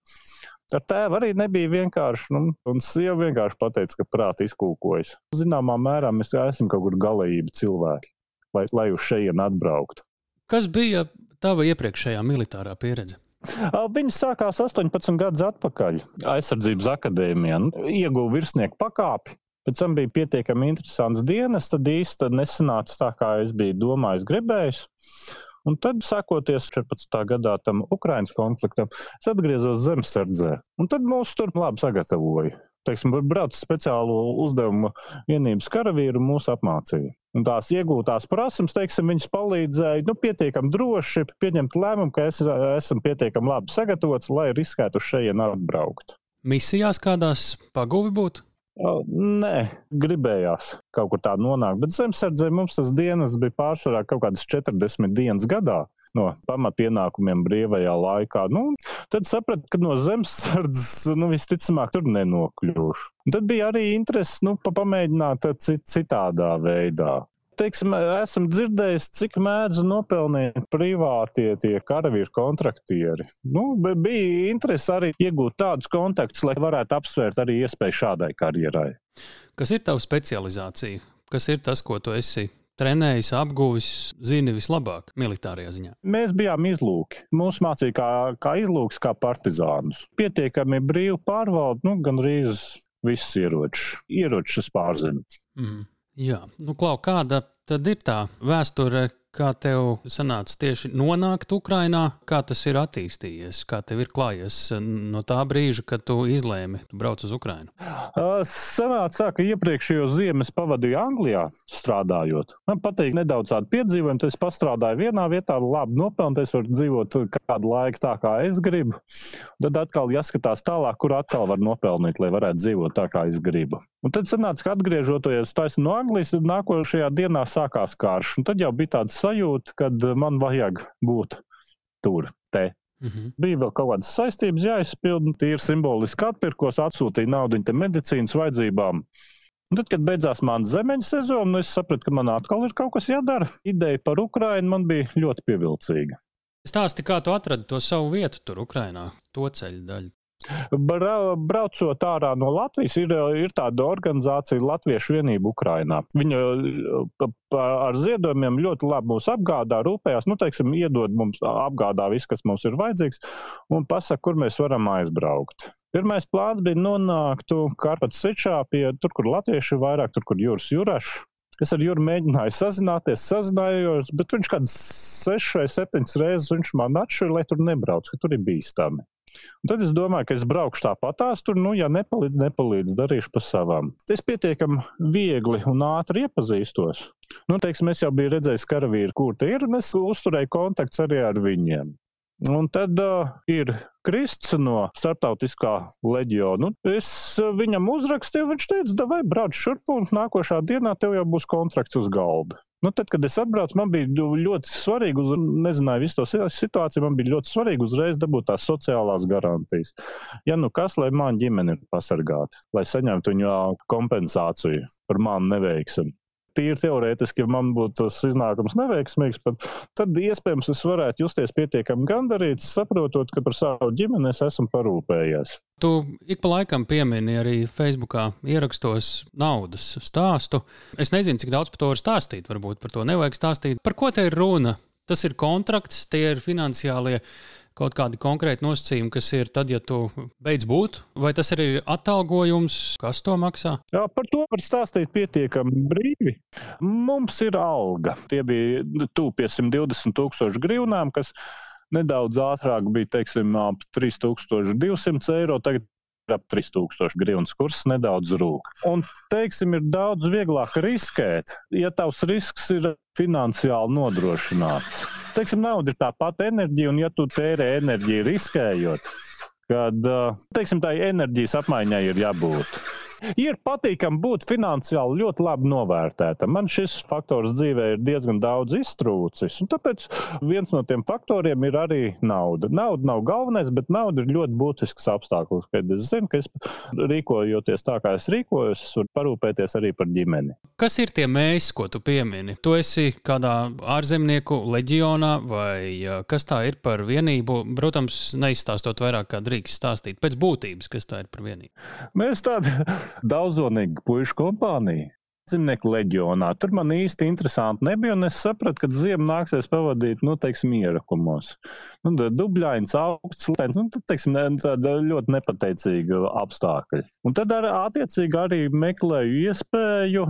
Ar tēvu arī nebija vienkārši, nu, un sieva vienkārši pateica, ka prāti izkūkojas. Zināmā mērā mēs esam kaut kur galīgi cilvēki, lai, lai uz šejienu atbrauktu. Kas bija tava iepriekšējā militārā pieredze? Viņa sākās 18 gadus atpakaļ aizsardzības akadēmijā. Nu, ieguva virsnieku pakāpi. Pēc tam bija pietiekami interesants dienas, tad īsti nesanāca tā, kā es biju domājis, gribējis. Un tad, sākoties 14. gadā tam Ukraiņas konfliktam, es atgriezos zemesardzē. Un tad mūs tur labi sagatavoja teiksim, brauc speciālu uzdevumu vienības karavīru mūs apmācīja. Un tās iegūtās prasības, teiksim, viņas palīdzēja nu, pietiekami droši pieņemt lēmumu, ka es esmu pietiekami labi sagatavots, lai riskētu uz šejienes atbraukt. Misijās kādās paguvi būt? Nē, gribējās kaut kur tā nonākt, bet zemesardzē mums tas dienas bija pārsvarā kaut kādas 40 dienas gadā no pamatpienākumiem brīvajā laikā. Nu, tad sapratu, ka no zemesardzes nu, visticamāk tur nenokļūšu. Un tad bija arī interesi nu, pa pamēģināt citādā veidā. Teiksim, esam dzirdējuši, cik mēdz nopelnīt privātie tie karavīru kontraktieri. Nu, bija interesi arī iegūt tādus kontaktus, lai varētu apsvērt arī iespēju šādai karjerai. Kas ir tava specializācija? Kas ir tas, ko tu esi trenējis, apguvis, zini vislabāk militārajā ziņā? Mēs bijām izlūki. Mūs mācīja kā, kā izlūks, kā partizānus. Pietiekami brīvi pārvalda, nu, gandrīz visus ieročus. Ieročus pārzina. Mm. Jā, nu, Klau, kāda tad ir tā vēsture, Kā tev sanāca tieši nonākt Ukrajinā, kā tas ir attīstījies, kā tev ir klājies no tā brīža, kad tu izlēmi tu braukt uz Ukrajinu? Sanāca ka iepriekšējo ziemas pavadīju Anglijā strādājot. Man patīk nedaudz tādu piedzīvojumu, tad es pastrādāju vienā vietā, labi nopelnīt, es varu dzīvot kādu laiku tā, kā es gribu. Tad atkal jāskatās tālāk, kur atkal var nopelnīt, lai varētu dzīvot tā, kā es gribu. Un tad sanāca, ka atgriežoties no Anglijas, tad nākošajā dienā sākās karš. Un tad jau bija tāds sajūta, ka man vajag būt tur, te. Mm -hmm. Bija vēl kaut kādas saistības jāizpild, tīri simboliski atpirkos, atsūtīja naudu medicīnas vajadzībām. Un tad, kad beidzās mana zemeņa sezona, nu es sapratu, ka man atkal ir kaut kas jādara. Ideja par Ukrajinu man bija ļoti pievilcīga. Stāsti, kā tu atradi to savu vietu tur, Ukrajinā, to ceļu daļu. Bra, braucot ārā no Latvijas, ir, ir tāda organizācija Latviešu vienība Ukrainā. Viņa ar ziedojumiem ļoti labi mūs apgādā, rūpējās, nu, teiksim, iedod mums, apgādā viss, kas mums ir vajadzīgs, un pasaka, kur mēs varam aizbraukt. Pirmais plāns bija nonākt Karpats Sečā pie tur, kur latvieši ir vairāk, tur, kur jūras jūraši. Es ar Juru mēģināju sazināties, sazinājos, bet viņš kādas sešas vai septiņas reizes man atšķīra, lai tur nebrauc, ka tur ir bīstami. Un tad es domāju, ka es braukšu tāpatās, tur, nu, ja nepalīdz, nepalīdz, darīšu pa savām. Es pietiekami viegli un ātri iepazīstos. Nu, teiksim, es jau biju redzējis karavīru, kur te ir, un es uzturēju kontakts arī ar viņiem. Un tad uh, ir Krists no starptautiskā leģiona. Es uh, viņam uzrakstīju, viņš teica, vai brauc šurp, un nākošā dienā tev jau būs kontrakts uz galda. Nu, tad, kad es atbraucu, man bija ļoti svarīgi, uz, nezināju visu to situāciju, man bija ļoti svarīgi uzreiz dabūt tās sociālās garantijas. Ja nu kas, lai man ģimene ir pasargāta, lai saņemtu viņu kompensāciju par manu neveiksmi tīri teorētiski, ja man būtu tas iznākums neveiksmīgs, tad iespējams es varētu justies pietiekami gandarīts, saprotot, ka par savu ģimeni es esmu parūpējies. Tu ik pa laikam piemini arī Facebookā ierakstos naudas stāstu. Es nezinu, cik daudz par to var stāstīt. Varbūt par to nevajag stāstīt. Par ko te ir runa? Tas ir kontrakts, tie ir finansiālie kaut kādi konkrēti nosacījumi, kas ir tad, ja tu beidz būt, vai tas arī ir atalgojums, kas to maksā? Jā, par to var stāstīt pietiekami brīvi. Mums ir alga. Tie bija tuvu pie 120 tūkstoši grivnām, kas nedaudz ātrāk bija teiksim, ap 3200 eiro. Tagad ap 3000 grivnas kurs nedaudz rūk. Un, teiksim, ir daudz vieglāk riskēt, ja tavs risks ir finansiāli nodrošināts. Teiksim, nauda ir tā pati enerģija, un ja tu tērē enerģiju riskējot, tad, teiksim, tā enerģijas apmaiņai ir jābūt. Ir patīkami būt finansiāli ļoti labi novērtētam. Man šis faktors dzīvē ir diezgan daudz iztrūcis. Tāpēc viens no tiem faktoriem ir arī nauda. Nauda nav galvenais, bet nauda ir ļoti būtisks apstākļus. Kad es zinu, ka es rīkojoties tā, kā es rīkojos, es varu parūpēties arī par ģimeni. Kas ir tie mēs, ko tu piemini? Tu esi kādā ārzemnieku leģionā, vai kas tā ir par vienību? Protams, neizstāstot vairāk, kā drīkst stāstīt pēc būtības, kas tā ir par vienību. Mēs tādi daudzonīga puišu kompānija. Zemnieku leģionā. Tur man īsti interesanti nebija, un es sapratu, ka ziemu nāksies pavadīt, nu, teiksim, ierakumos. Nu, dubļains, augsts, lēns, nu, teiksim, tāda ļoti nepateicīga apstākļa. Un tad ar, attiecīgi arī meklēju iespēju,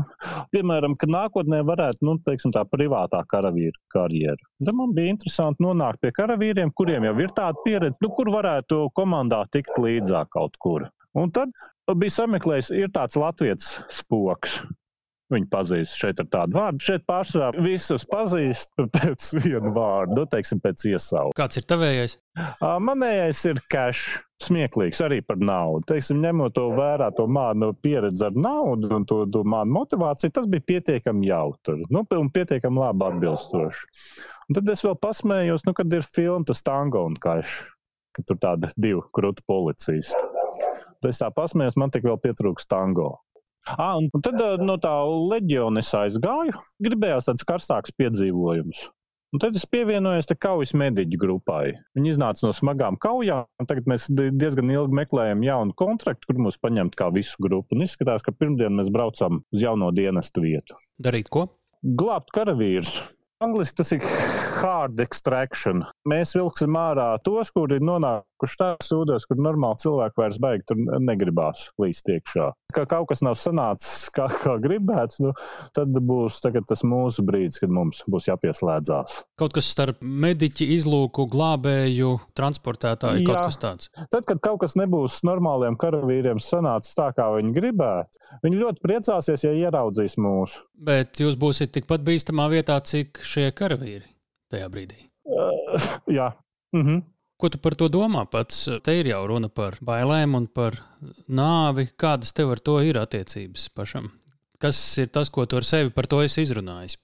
piemēram, ka nākotnē varētu, nu, teiksim, tā privātā karavīra karjera. Tad man bija interesanti nonākt pie karavīriem, kuriem jau ir tāda pieredze, nu, kur varētu komandā tikt līdzāk kaut kur. Un tad bija sameklējis, ir tāds latviešu spoks. Viņu pazīst šeit ar tādu vārdu. Šeit pārsvarā visus pazīst pēc viena vārda, nu, teiksim, pēc iesauka. Kāds ir tavējais? Manējais ir cash. Smieklīgs arī par naudu. Teiksim, ņemot to vērā, to mānu pieredzi ar naudu un to, to mānu motivāciju, tas bija pietiekami jautri nu, un pietiekami labi atbilstoši. Un tad es vēl pasmējos, nu, kad ir filma tas tango un cash, kad tur tāda divu krūtu policisti. Es tā pasmējos, man tik vēl pietrūks tango. Ah, un tad no tā leģiona es aizgāju. Gribējās tāds karstāks piedzīvojums. Un tad es pievienojos kaujas mediķu grupai. Viņi iznāca no smagām kaujām, tagad mēs diezgan ilgi meklējam jaunu kontraktu, kur mūs paņemt kā visu grupu. Un izskatās, ka pirmdien mēs braucam uz jauno dienestu vietu. Darīt ko? Glābt karavīrus. Angliski tas ir hard extraction. Mēs vilksim ārā tos, kuri ir nonākuši tādās ūdens, kur normāli cilvēki vairs baigi tur negribās līdz iekšā. Ka kaut kas nav sanācis kā, kā gribēts, nu, tad būs tas mūsu brīdis, kad mums būs jāpieslēdzās. Kaut kas starp mediķi, izlūku, glābēju, transportētāju, Jā. kaut kas tāds. Tad, kad kaut kas nebūs normāliem karavīriem sanācis tā, kā viņi gribētu, viņi ļoti priecāsies, ja ieraudzīs mūsu. Bet jūs būsiet tikpat bīstamā vietā, cik šie karavīri tajā brīdī? Uh, jā. Mm -hmm. Ko tu par to domā pats? Te ir jau runa par bailēm un par nāvi. Kādas tev ar to ir attiecības pašam? Kas ir tas, ko tu ar sevi par to esi izrunājis?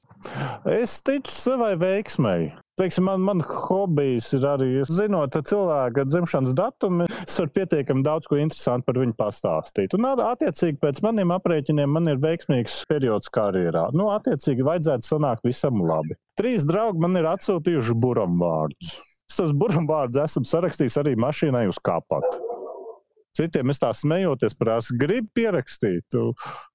Es ticu savai veiksmai. Teiksim, man, man hobijs ir arī, zinot cilvēka dzimšanas datumu, es varu pietiekami daudz ko interesantu par viņu pastāstīt. Un, attiecīgi, pēc maniem aprēķiniem, man ir veiksmīgs periods karjerā. Nu, attiecīgi, vajadzētu sanākt visam labi. Trīs draugi man ir atsūtījuši buram vārdus. Es tos buram vārdus esmu sarakstījis arī mašīnai uz kapatu. Citiem es tā smejoties, prasu, gribu pierakstīt.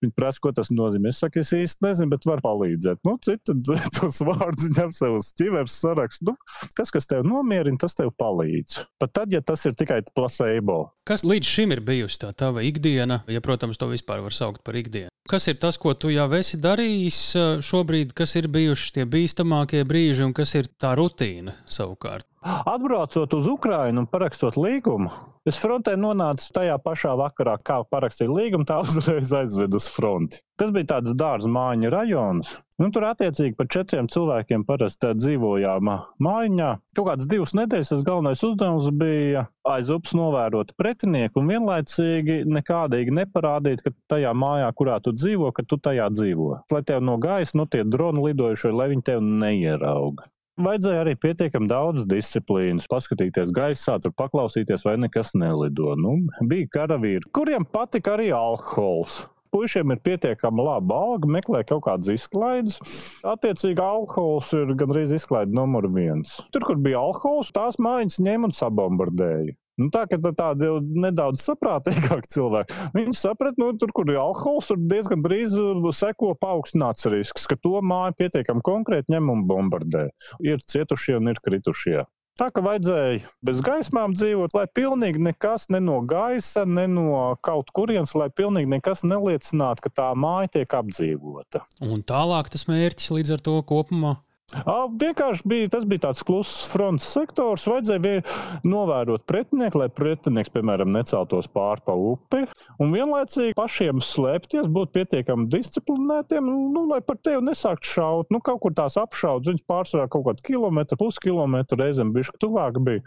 Viņi prasa, ko tas nozīmē. Es saku, es īsti nezinu, bet var palīdzēt. Nu, citi tos vārdus ņem sev uz ķiveres sarakstu. Nu, tas, kas tev nomierina, tas tev palīdz. Pat tad, ja tas ir tikai placebo. Kas līdz šim ir bijusi tā tava ikdiena, ja, protams, to vispār var saukt par ikdienu? Kas ir tas, ko tu jau esi darījis šobrīd, kas ir bijuši tie bīstamākie brīži un kas ir tā rutīna savukārt? Atbraucot uz Ukrajinu un parakstot līgumu, es frontē nonācu tajā pašā vakarā, kā parakstīju līgumu, tā uzreiz aizvedu uz fronti. Tas bija tāds dārza mājiņa rajons. Nu, tur attiecīgi par četriem cilvēkiem parasti dzīvojām mājiņā. Kaut kādas divas nedēļas tas galvenais uzdevums bija aiz upes novērot pretinieku un vienlaicīgi nekādīgi neparādīt, ka tajā mājā, kurā tu dzīvo, ka tu tajā dzīvo. Lai tev no gaisa no tie droni lidojušie, lai viņi tev neierauga. Vajadzēja arī pietiekami daudz disciplīnas, paskatīties gaisā, tur paklausīties, vai nekas nelido. Nu, bija karavīri, kuriem patika arī alkohols. Puisiem ir pietiekami laba alga, meklē kaut kādas izklaides. Attiecīgi, alkohols ir gandrīz izklaide numur viens. Tur, kur bija alkohols, tās mājas ņēma un sabombardēja. Nu, tā kā tādi nedaudz saprātīgāki cilvēki. Viņi saprata, nu, tur, kur ir alkohols, tur diezgan drīz seko paaugstināts risks, ka to māju pietiekami konkrēti ņem un bombardē. Ir cietušie un ir kritušie. Tā kā vajadzēja bez gaismām dzīvot, lai pilnīgi nekas ne no gaisa, ne no kaut kurienes, lai pilnīgi nekas neliecinātu, ka tā māja tiek apdzīvota. Un tālāk tas mērķis līdz ar to kopumā Vienkārši bija, tas bija tāds kluss fronts sektors. Vajadzēja novērot pretinieku, lai pretinieks, piemēram, neceltos pāri pa upi. Un vienlaicīgi pašiem slēpties, būt pietiekami disciplinētiem, nu, lai par tevi nesāktu šaut. Nu, kaut kur tās apšaudas, viņas pārsvarā kaut kādu kilometru, puskilometru reizēm bišķi tuvāk bija.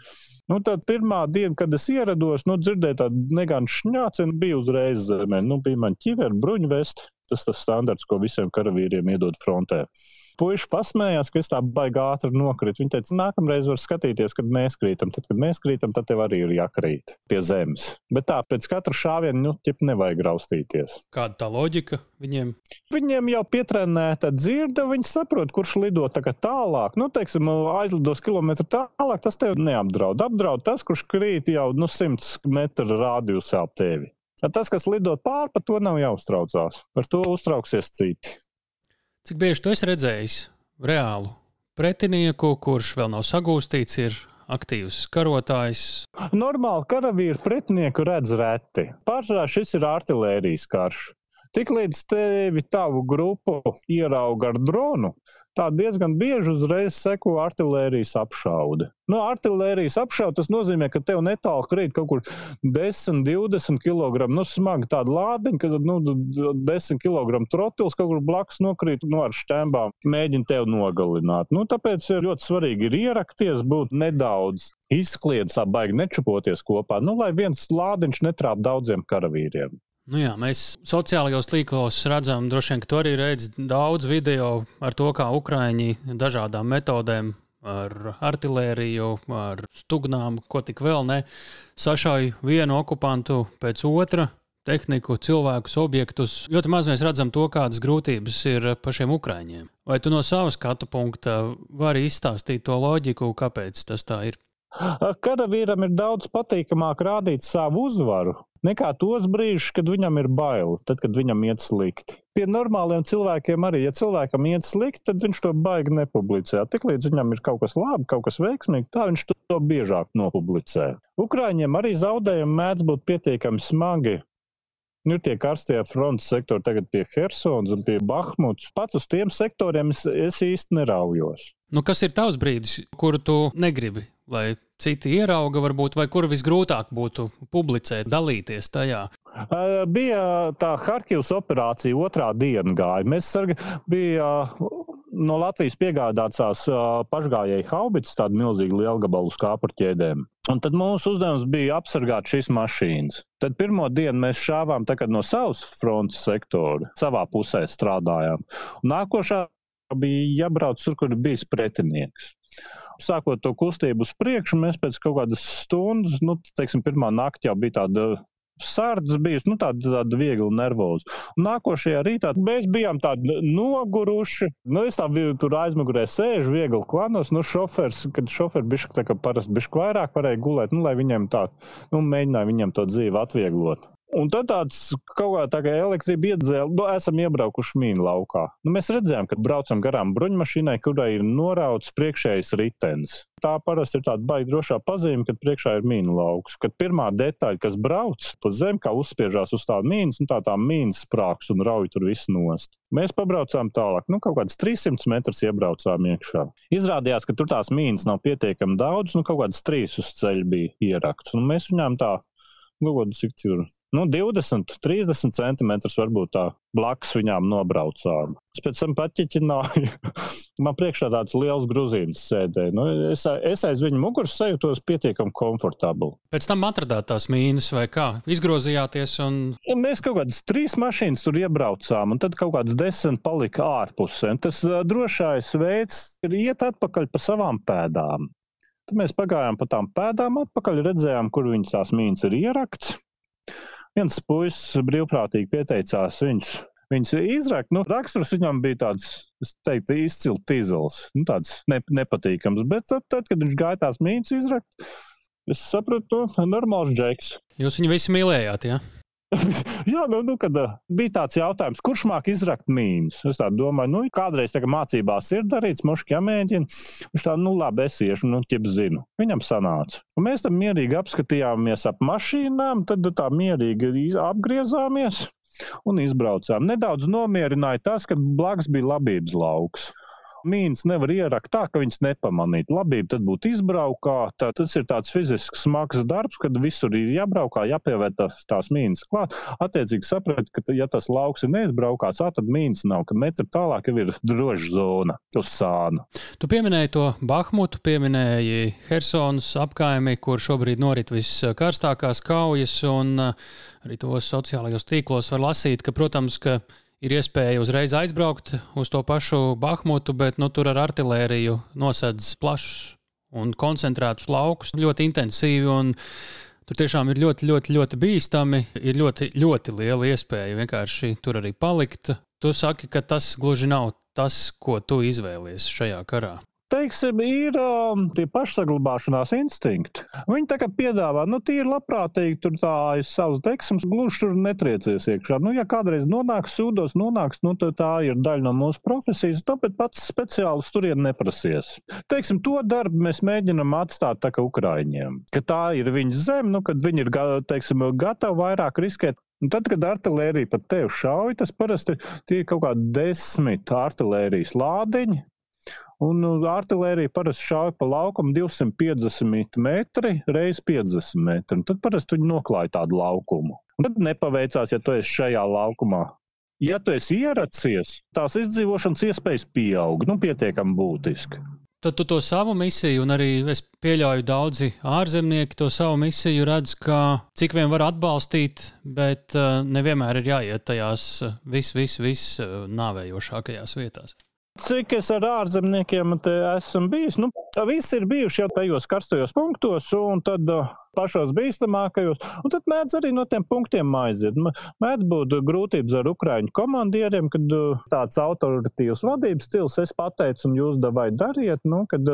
Nu, tad pirmā diena, kad es ierados, nu, dzirdēju tādu neganu šņācienu, bija uzreiz zemē. Nu, bija man ķiveri, bruņvesti. Tas tas standarts, ko visiem karavīriem iedod frontē puiši pasmējās, ka es tā baigi ātri nokritu. Viņi teica, nākamreiz var skatīties, kad mēs krītam. Tad, kad mēs krītam, tad tev arī ir jākrīt pie zemes. Bet tā, pēc katra šāviena, nu, ķip nevajag raustīties. Kāda tā loģika viņiem? Viņiem jau pietrenēta dzirde, viņi saprot, kurš lido tālāk. Nu, teiksim, aizlidos kilometru tālāk, tas tev neapdraud. Apdraud tas, kurš krīt jau nu, 100 metru rādījusā ap tevi. Tas, kas lido pāri, par to nav jāuztraucās. Par to uztrauksies citi. Cik bieži tu esi redzējis reālu pretinieku, kurš vēl nav sagūstīts, ir aktīvs karotājs? Normāli karavīru pretinieku redz reti. Pārsvarā šis ir artērijas karš. Tiklīdz tevi tavu grupu ierauga ar dronu, tā diezgan bieži uzreiz seko artērijas apšaude. Nu, artērijas apšaude tas nozīmē, ka tev netālu krīt kaut kur 10, 20 kg. Nu, smagi tāda lādiņa, kad nu, 10 kg trotils kaut kur blakus nokrīt nu, ar šķembām, mēģina tevi nogalināt. Nu, tāpēc ir ļoti svarīgi ir ierakties, būt nedaudz izkliedus, baigi nečupoties kopā, nu, lai viens lādiņš netrāp daudziem karavīriem. Nu jā, mēs sociālajos tīklos redzam, droši vien, ka tu arī redzi daudz video ar to, kā Ukrāņi dažādām metodēm, ar artēriju, ar stugnām, ko tik vēl ne, sašauj vienu okupantu pēc otra. Tehniku, cilvēkus, objektus. Ļoti maz mēs redzam to, kādas grūtības ir pašiem ukrāņiem. Vai tu no savas skatu punkta vari izstāstīt to loģiku, kāpēc tas tā ir? Karavīram ir daudz patīkamāk rādīt savu uzvaru nekā tos brīžus, kad viņam ir bail, tad, kad viņam iet slikti. Pie normāliem cilvēkiem arī, ja cilvēkam iet slikti, tad viņš to baigi nepublicē. Tiklīdz viņam ir kaut kas labi, kaut kas veiksmīgi, tā viņš to biežāk nopublicē. Ukrāņiem arī zaudējumi mēdz būt pietiekami smagi. Nu, ir tie karstie frontes sektori tagad pie Helsinas un pie Bahmutas. Pats uz tiem sektoriem es, es īsti neraujos. Nu, kas ir tavs brīdis, kuru tu negribi, lai citi ierauga, varbūt, vai kur visgrūtāk būtu publicēt, dalīties tajā? Bija tā Harkivas operācija, otrā diena gāja. Mēs sarga, bija no Latvijas piegādātās pašgājēji haubits, tādu milzīgu lielgabalu skāpuru ķēdēm. Un tad mūsu uzdevums bija apsargāt šīs mašīnas. Tad pirmo dienu mēs šāvām no savas frontes sektora, savā pusē strādājām. Un nākošā bija jābrauc tur, kur bija pretinieks. Sākot to kustību uz priekšu, mēs pēc kaut kādas stundas, nu, teiksim, pirmā naktī jau bija tāda sārdzes bijusi, nu, tāda, tāda viegli nervoza. Nākošajā rītā mēs bijām tādi noguruši. Nu, es tā biju tur aizmugurē sēžu, viegli klanos. Nu, šofers, kad šoferi kā parasti bišķi vairāk varēja gulēt, nu, lai viņiem tā, nu, mēģināja viņiem to dzīvi atvieglot. Un tad tāds kaut kā tā kā elektrība iedzēla, nu, esam iebraukuši mīnu laukā. Nu, mēs redzējām, ka braucam garām bruņmašīnai, kurai ir norauts priekšējais ritenis. Tā parasti ir tāda baigta drošā pazīme, kad priekšā ir mīnu lauks. Kad pirmā detaļa, kas brauc pa zemi, kā uzspiežās uz tādu mīnu, un tā tā mīnas sprāgs un rauj tur visu nost. Mēs pabraucām tālāk, nu, kaut kādas 300 metrus iebraucām iekšā. Izrādījās, ka tur tās mīnas nav pietiekami daudz, nu, kaut kādas trīs uz ceļa bija ierakts. Un mēs viņām tā, nu, cik tur nu, 20, 30 centimetrus varbūt tā blakus viņām nobraucām. Es pēc tam paķiķināju. Man priekšā tāds liels grūzīns sēdēja. Nu, es, es aiz viņa muguras sajūtos pietiekami komfortabli. Pēc tam atradāt tās mīnas vai kā? Izgrozījāties un. Ja mēs kaut kādas trīs mašīnas tur iebraucām, un tad kaut kādas desmit palika ārpusē. Tas drošais veids ir iet atpakaļ pa savām pēdām. Tad mēs pagājām pa tām pēdām atpakaļ, redzējām, kur viņas tās mīnas ir ierakts. Viens puisis brīvprātīgi pieteicās viņus. Viņus izrakt, nu, raksturs viņam bija tāds, es teiktu, izcils tīzels, nu, tāds ne, nepatīkams. Bet tad, tad, kad viņš gāja tās mītnes izrakt, es sapratu, nu, normāls džeks. Jūs viņu visi mīlējāt, jā? Ja? Jā, nu, nu, kad uh, bija tāds jautājums, kurš māk izrakt mīnus? Es domāju, nu, kādreiz mācībās ir darīts, muški jāmēģina. Viņš tā, nu, labi, es iešu, nu, ķip zinu. Viņam sanāca. Un mēs tam mierīgi apskatījāmies ap mašīnām, tad tā mierīgi apgriezāmies un izbraucām. Nedaudz nomierināja tas, ka blakus bija labības lauks. Mīnas nevar ierakt tā, ka viņas nepamanītu. Labība tad būtu izbraukāta. Tas ir tāds fizisks smags darbs, kad visur ir jābraukā, jāpievērta tās, mīnas klāt. Attiecīgi saprat, ka, ja tas lauks ir neizbraukāts, tad mīnas nav, ka metru tālāk jau ir droša zona uz sānu. Tu pieminēji to Bahmutu, pieminēji Helsonas apkaimi, kur šobrīd norit viskarstākās kaujas, un arī tos sociālajos tīklos var lasīt, ka, protams, ka ir iespēja uzreiz aizbraukt uz to pašu Bahmutu, bet nu, tur ar artēriju nosedz plašus un koncentrētus laukus ļoti intensīvi. Tur tiešām ir ļoti, ļoti, ļoti bīstami. Ir ļoti, ļoti liela iespēja vienkārši tur arī palikt. Tu saki, ka tas gluži nav tas, ko tu izvēlies šajā karā teiksim, ir um, tie pašsaglabāšanās instinkti. Viņi tā kā piedāvā, nu, tīri labprātīgi tur tā aiz savas deksmas, gluži tur netriecies iekšā. Nu, ja kādreiz nonāks sūdos, nonāks, nu, tā ir daļa no mūsu profesijas, tāpēc pats speciālis turien neprasies. Teiksim, to darbu mēs mēģinam atstāt tā kā Ukraiņiem, ka tā ir viņas zeme, nu, kad viņi ir, teiksim, gatavi vairāk riskēt. Un tad, kad artērija pat tevi šauj, tas parasti ir kaut kādi desmit artērijas lādiņi, Un uh, artērija parasti šauj pa laukumu 250 metri reizes 50 metri. Un tad parasti viņi noklāja tādu laukumu. Un tad nepaveicās, ja tu esi šajā laukumā. Ja tu esi ieracies, tās izdzīvošanas iespējas pieaug nu, pietiekami būtiski. Tad tu to savu misiju, un arī es pieļauju, daudzi ārzemnieki to savu misiju redz, kā cik vien var atbalstīt, bet uh, nevienmēr ir jāiet tajās uh, vis, vis, vis nāvējošākajās vietās. Cik es ar ārzemniekiem esmu bijis? Nu, visi ir bijuši jau tajos karstajos punktos, un tad uh, pašos bīstamākajos. Un tad mēdz arī no tiem punktiem aiziet. Mēdz būt grūtības ar ukraiņu komandieriem, kad uh, tāds autoritīvs vadības stils es pateicu, un jūs davai dariet, nu, kad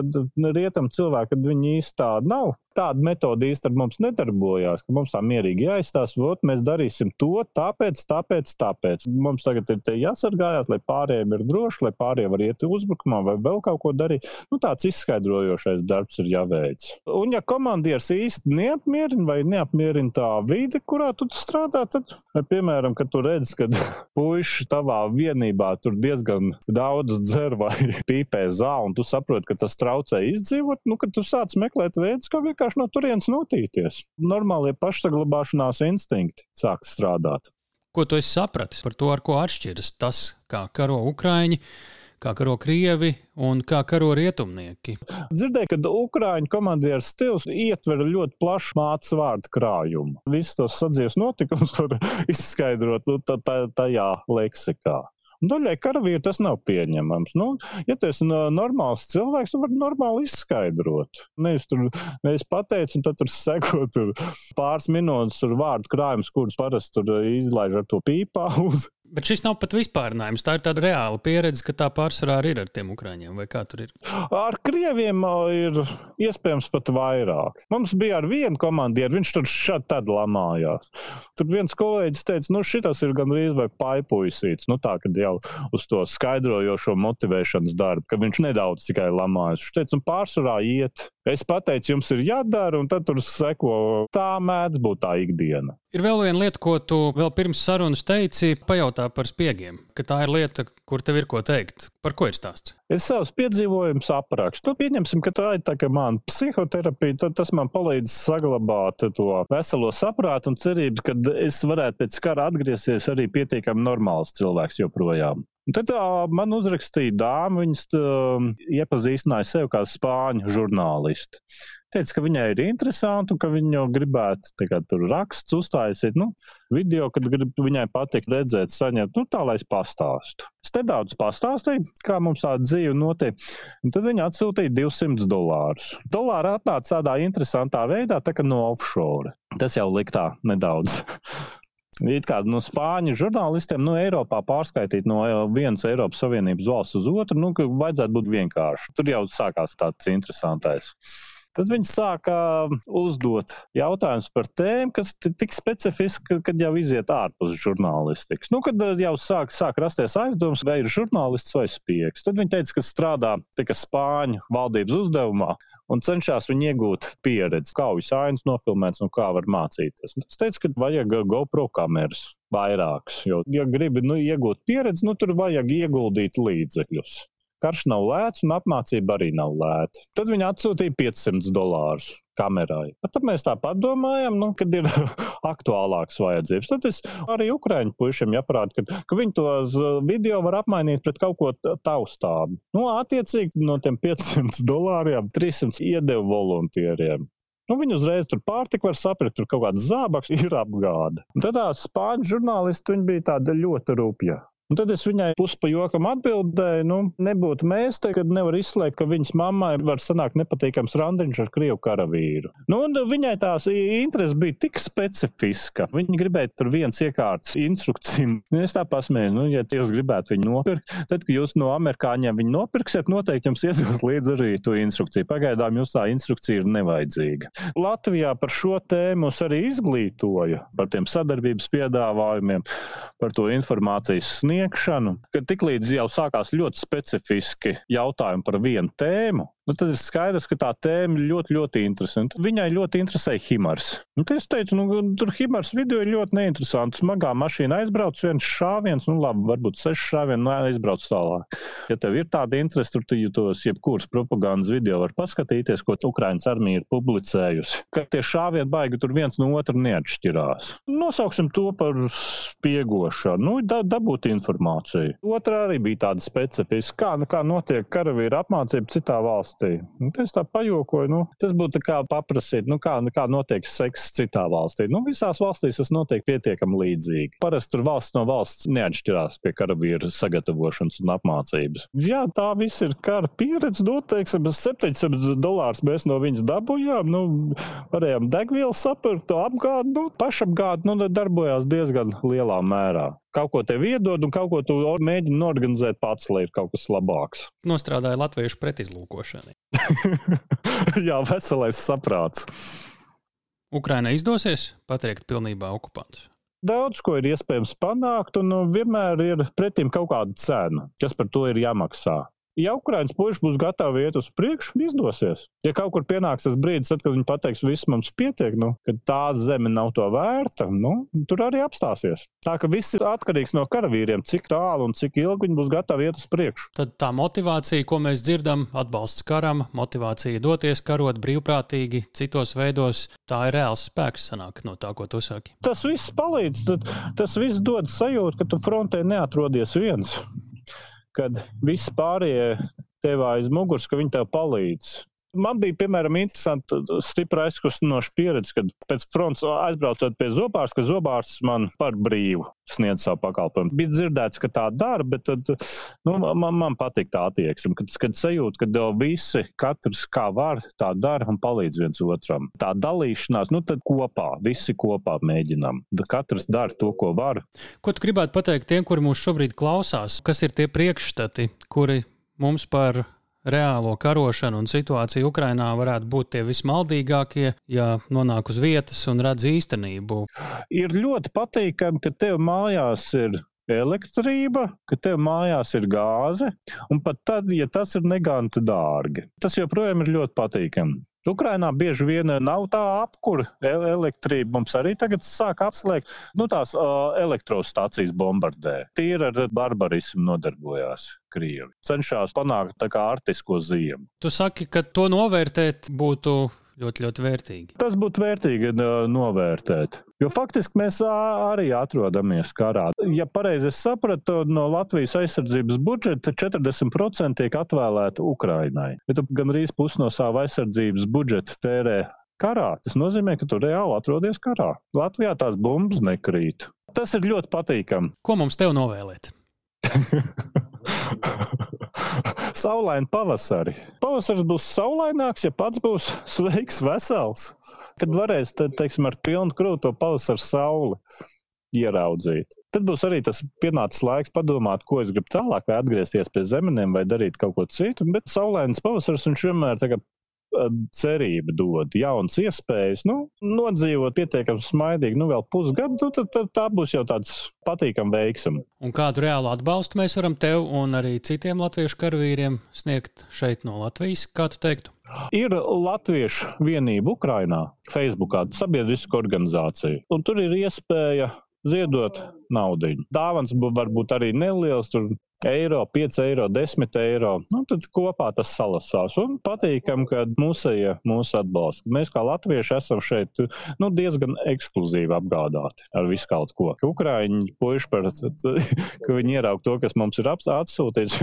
rietam cilvēki, kad viņi īsti tādi nav tāda metode īstenībā mums nedarbojās, ka mums tā mierīgi jāizstāsta, vot mēs darīsim to, tāpēc, tāpēc, tāpēc. Mums tagad ir jāsargājās, lai pārējiem ir droši, lai pārējie var iet uzbrukumā vai vēl kaut ko darīt. Nu, tāds izskaidrojošais darbs ir jāveic. Un ja komandieris īsti neapmierina vai neapmierina tā vide, kurā tu strādā, tad, piemēram, kad tu redz, ka puiši tavā vienībā tur diezgan daudz dzer vai pīpē zāli, un tu saproti, ka tas traucē izdzīvot, nu, kad tu sāc meklēt veidus, kā vienkārši no turienes notīties. Normālie pašsaglabāšanās instinkti sāk strādāt. Ko tu esi sapratis par to, ar ko atšķiras tas, kā karo Ukraiņi? Kā karo krievi un kā karo rietumnieki. Dzirdēju, ka Ukrāņu komandieris stils ietver ļoti plašu mācības vārdu krājumu. Visus tos sadzīves notikumus var izskaidrot nu, tajā leksikā. Daļai karavīri tas nav pieņemams. Nu, ja tu esi normāls cilvēks, tu vari normāli izskaidrot. Nevis tur nevis pateici, un tad tur seko tur pāris minūtes ar vārdu krājumus, kurus parasti izlaiž ar to pīpā uz. Bet šis nav pat vispārinājums. Tā ir tāda reāla pieredze, ka tā pārsvarā arī ir ar tiem ukrāņiem. Vai kā tur ir? Ar krieviem ir iespējams pat vairāk. Mums bija ar vienu komandieru, viņš tur šādi tad lamājās. Tur viens kolēģis teica, nu šis ir gandrīz vai paipuisīts. Nu tā, kad jau uz to skaidrojošo motivēšanas darbu, ka viņš nedaudz tikai lamājas. Viņš teica, un pārsvarā iet. Es pateicu, jums ir jādara, un tad tur seko tā mēdz būt tā ikdiena. Ir vēl viena lieta, ko tu vēl pirms sarunas teici, pajautā par spiegiem. Ka tā ir lieta, kur tev ir ko teikt. Par ko ir stāsts? Es savus piedzīvojumus aprakstu. Pieņemsim, ka tā ir tā mana psihoterapija. Tad tas man palīdz saglabāt to veselo saprātu un cerības, ka es varētu pēc kara atgriezties arī pietiekami normāls cilvēks joprojām. Un tad tā, man uzrakstīja dāma, viņas iepazīstināja sevi kā spāņu žurnālisti. Teica, ka viņai ir interesanti un ka viņa gribētu kā, tur raksts uzstājas, nu, video, kad grib, viņai patīk redzēt, saņemt, nu, tā lai es pastāstu. Es nedaudz pastāstīju, kā mums tāda dzīve notiek. Un tad viņa atsūtīja 200 dolārus. Dolāri atnāca tādā interesantā veidā, tā kā no offshore. Tas jau liktā nedaudz It kā no spāņu žurnālistiem no Eiropā pārskaitīt no eh, vienas Eiropas Savienības valsts uz otru, nu, vajadzētu būt vienkārši. Tur jau sākās tāds interesantais. Tad viņi sāka uzdot jautājumus par tēmu, kas tik specifiski, kad jau iziet ārpus žurnālistikas. Nu, kad jau sāk, sāk rasties aizdoms, vai ir žurnālists vai spiegs. Tad viņi teica, ka strādā Spāņu valdības uzdevumā un cenšas viņu iegūt pieredzi, kā viņas ainas nofilmēts un kā var mācīties. Un es teicu, ka vajag GoPro kameras vairākas, jo, ja gribi nu, iegūt pieredzi, nu, tur vajag ieguldīt līdzekļus. Karš nav lēts un apmācība arī nav lēta. Tad viņi atsūtīja 500 dolārus kamerai. Tad mēs tāpat domājam, nu, kad ir aktuālākas vajadzības. Tad es arī Ukrāņu puišiem jāparāda, ka, ka viņi tos video var apmainīt pret kaut ko taustāmu. Nu, attiecīgi no tiem 500 dolāriem 300 iedevu volontieriem. Nu, viņi uzreiz tur pārtika var saprast, tur kaut kāds zābaks ir apgāde. Un tad tā spāņu žurnālisti bija tāda ļoti rupja. Un tad es viņai puspa jokam atbildēju, nu, nebūtu mēs te, kad nevar izslēgt, ka viņas mammai var sanākt nepatīkams randiņš ar krievu karavīru. Nu, un viņai tās interesi bija tik specifiska. Viņa gribēja tur viens iekārtas instrukciju. Nu, es tā pasmēju, nu, ja jūs gribētu viņu nopirkt, tad, kad jūs no amerikāņiem viņu nopirksiet, noteikti jums iedod līdzi arī to instrukciju. Pagaidām jums tā instrukcija ir nevajadzīga. Latvijā par šo tēmu arī izglītoja par tiem sadarbības piedāvājumiem, par to informācijas sniegšanu sniegšanu, kad tiklīdz jau sākās ļoti specifiski jautājumi par vienu tēmu, nu, tad ir skaidrs, ka tā tēma ļoti, ļoti interesanta. Viņai ļoti interesēja Himars. Nu, es teicu, nu, tur Himars video ir ļoti neinteresanti. Smagā mašīna aizbrauc, viens šāviens, nu labi, varbūt seši šāvieni, nu aizbrauc tālāk. Ja tev ir tāda interese, tur tu tos jebkuras propagandas video var paskatīties, ko Ukraiņas armija ir publicējusi. Ka tie šāvieni baigi tur viens no otra neatšķirās. Nosauksim to par spiegošanu, nu, da, dabūt informāciju. Otra arī bija tāda specifiska, kā, nu, kā notiek karavīra apmācība citā valstī. Nu, es tā pajokoju, nu, tas būtu kā paprasīt, nu, kā, nu, kā notiek seks citā valstī. Nu, visās valstīs tas notiek pietiekami līdzīgi. Parasti tur valsts no valsts neatšķirās pie karavīra sagatavošanas un apmācības. Jā, tā viss ir kara pieredze. Nu, teiksim, 700 dolārus mēs no viņas dabūjām. Nu, varējām degvielu sapirkt, apgādi, nu, pašapgādi, nu, darbojās diezgan lielā mērā kaut ko tev iedod, un kaut ko tu mēģini organizēt pats, lai ir kaut kas labāks. Nostrādāja latviešu pretizlūkošanai. Jā, veselais saprāts. Ukrainai izdosies pateikt pilnībā okupantus. Daudz ko ir iespējams panākt, un nu, vienmēr ir pretim kaut kāda cena, kas par to ir jāmaksā ja Ukraiņas puiši būs gatavi iet uz priekšu, izdosies. Ja kaut kur pienāks tas brīdis, tad, kad viņi pateiks, viss mums pietiek, nu, ka tā zeme nav to vērta, nu, tur arī apstāsies. Tā ka viss ir atkarīgs no karavīriem, cik tālu un cik ilgi viņi būs gatavi iet uz priekšu. Tad tā motivācija, ko mēs dzirdam, atbalsts karam, motivācija doties karot brīvprātīgi, citos veidos, tā ir reāls spēks sanāk no tā, ko tu saki. Tas viss palīdz, tas viss dod sajūtu, ka tu frontē neatrodies viens kad visi pārējie tev aiz muguras, ka viņi tev palīdz. Man bija, piemēram, interesanti, stipra aizkustinoša pieredze, kad pēc fronts aizbraucot pie zobārs, ka zobārs man par brīvu sniedz savu pakalpojumu. Bija dzirdēts, ka tā dara, bet tad, nu, man, man patīk tā attieksme, kad, kad sajūta, ka visi, katrs kā var, tā dara un palīdz viens otram. Tā dalīšanās, nu tad kopā, visi kopā mēģinām. Katrs dara to, ko var. Ko tu gribētu pateikt tiem, kuri mūs šobrīd klausās? Kas ir tie priekšstati, kuri mums par reālo karošanu un situāciju Ukrajinā varētu būt tie vismaldīgākie, ja nonāk uz vietas un redz īstenību. Ir ļoti patīkami, ka tev mājās ir elektrība, ka tev mājās ir gāze, un pat tad, ja tas ir neganti dārgi. Tas joprojām ir ļoti patīkami. Ukrainā bieži vien nav tā apkūra, elektrība mums arī tagad sāk apslēgt. Nu, tās uh, elektrostacijas bombardē. Tīri ar barbarismu nodarbojās Krievi. Cenšas panākt tā kā artisko ziemu. Tu saki, ka to novērtēt būtu ļoti, ļoti vērtīgi. Tas būtu vērtīgi novērtēt. Jo faktiski mēs arī atrodamies karā. Ja pareizi sapratu, no Latvijas aizsardzības budžeta 40% tiek atvēlēta Ukrainai. Ja tu gandrīz pusi no sava aizsardzības budžeta tērē karā, tas nozīmē, ka tu reāli atrodies karā. Latvijā tās bumbas nekrīt. Tas ir ļoti patīkami. Ko mums te novēlēt? Saulaini pavasari. Pavasaris būs saulaināks, ja pats būs sveiks, vesels. Kad varēs, tad, teiksim, ar pilnu krūtu to pavasara sauli ieraudzīt. Tad būs arī tas pienācis laiks padomāt, ko es gribu tālāk, vai atgriezties pie zemenēm, vai darīt kaut ko citu. Bet saulains pavasaris viņš vienmēr cerība dod, jaunas iespējas, nu, nodzīvot pietiekami smaidīgi, nu, vēl pusgadu, nu, tad, tad tā būs jau tāds patīkams veiksms. Un kādu reālu atbalstu mēs varam tev un arī citiem latviešu karavīriem sniegt šeit no Latvijas, kā tu teiktu? Ir Latviešu vienība Ukrajinā, Facebookā, sabiedriska organizācija. Un tur ir iespēja ziedot naudu. Dāvans var būt arī neliels, tur eiro, 5 eiro, 10 eiro. Nu, tad kopā tas salasās. Un patīkam, ka mūsēja mūs atbalsta. Mēs kā latvieši esam šeit nu, diezgan ekskluzīvi apgādāti ar visu kaut ko. Ukrāņi puiši par ka viņi ieraug to, kas mums ir atsūtīts,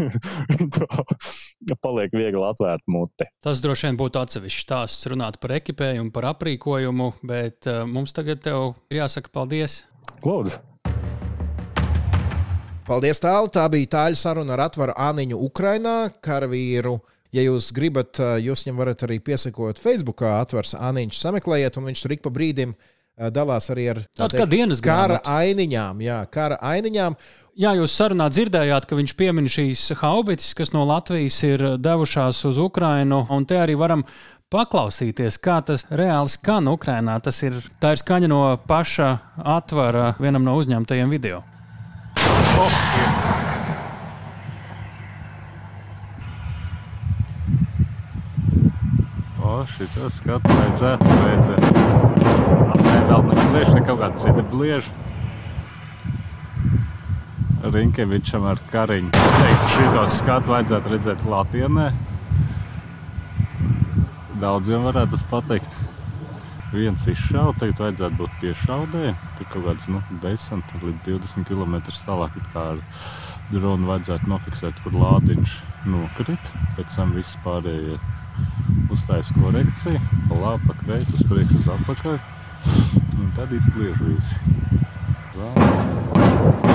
paliek viegli atvērt muti. Tas droši vien būtu atsevišķs stāsts runāt par ekipējumu, par aprīkojumu, bet uh, mums tagad jāsaka paldies. Lūdzu! Paldies, tālu. Tā bija tāļa saruna ar atvaru Aniņu Ukrainā, karavīru. Ja jūs gribat, jūs viņam varat arī piesakot Facebookā, atvars Aniņš, sameklējiet, un viņš tur ik pa brīdim dalās arī ar tādām dienas kara ainiņām. Jā, kara ainiņām. Jā, jūs sarunā dzirdējāt, ka viņš piemin šīs haubices, kas no Latvijas ir devušās uz Ukrajinu, un te arī varam paklausīties, kā tas reāli skan Ukrajinā. Tas ir, ir skaņa no paša atvara vienam no uzņemtajiem video. Oh, ir. O, šito skatu vajadzētu redzēt. Apmēram vēl ne bliež, ne kaut kāda cita bliež. Rinkevičam ar kariņu. Teikt, šito skatu vajadzētu redzēt Latienē. Daudziem varētu tas pateikt viens izšauts, tagad vajadzētu būt piešaudē. Tur kaut kāds nu, desmit līdz 20 km tālāk ar dronu vajadzētu nofiksēt, kur lādiņš nokrita. Pēc tam viss pārējie uztaisa korekciju, pa labi, pa kreisi, uz priekšu, uz atpakaļ. Un tad izpliež visi. Vēl.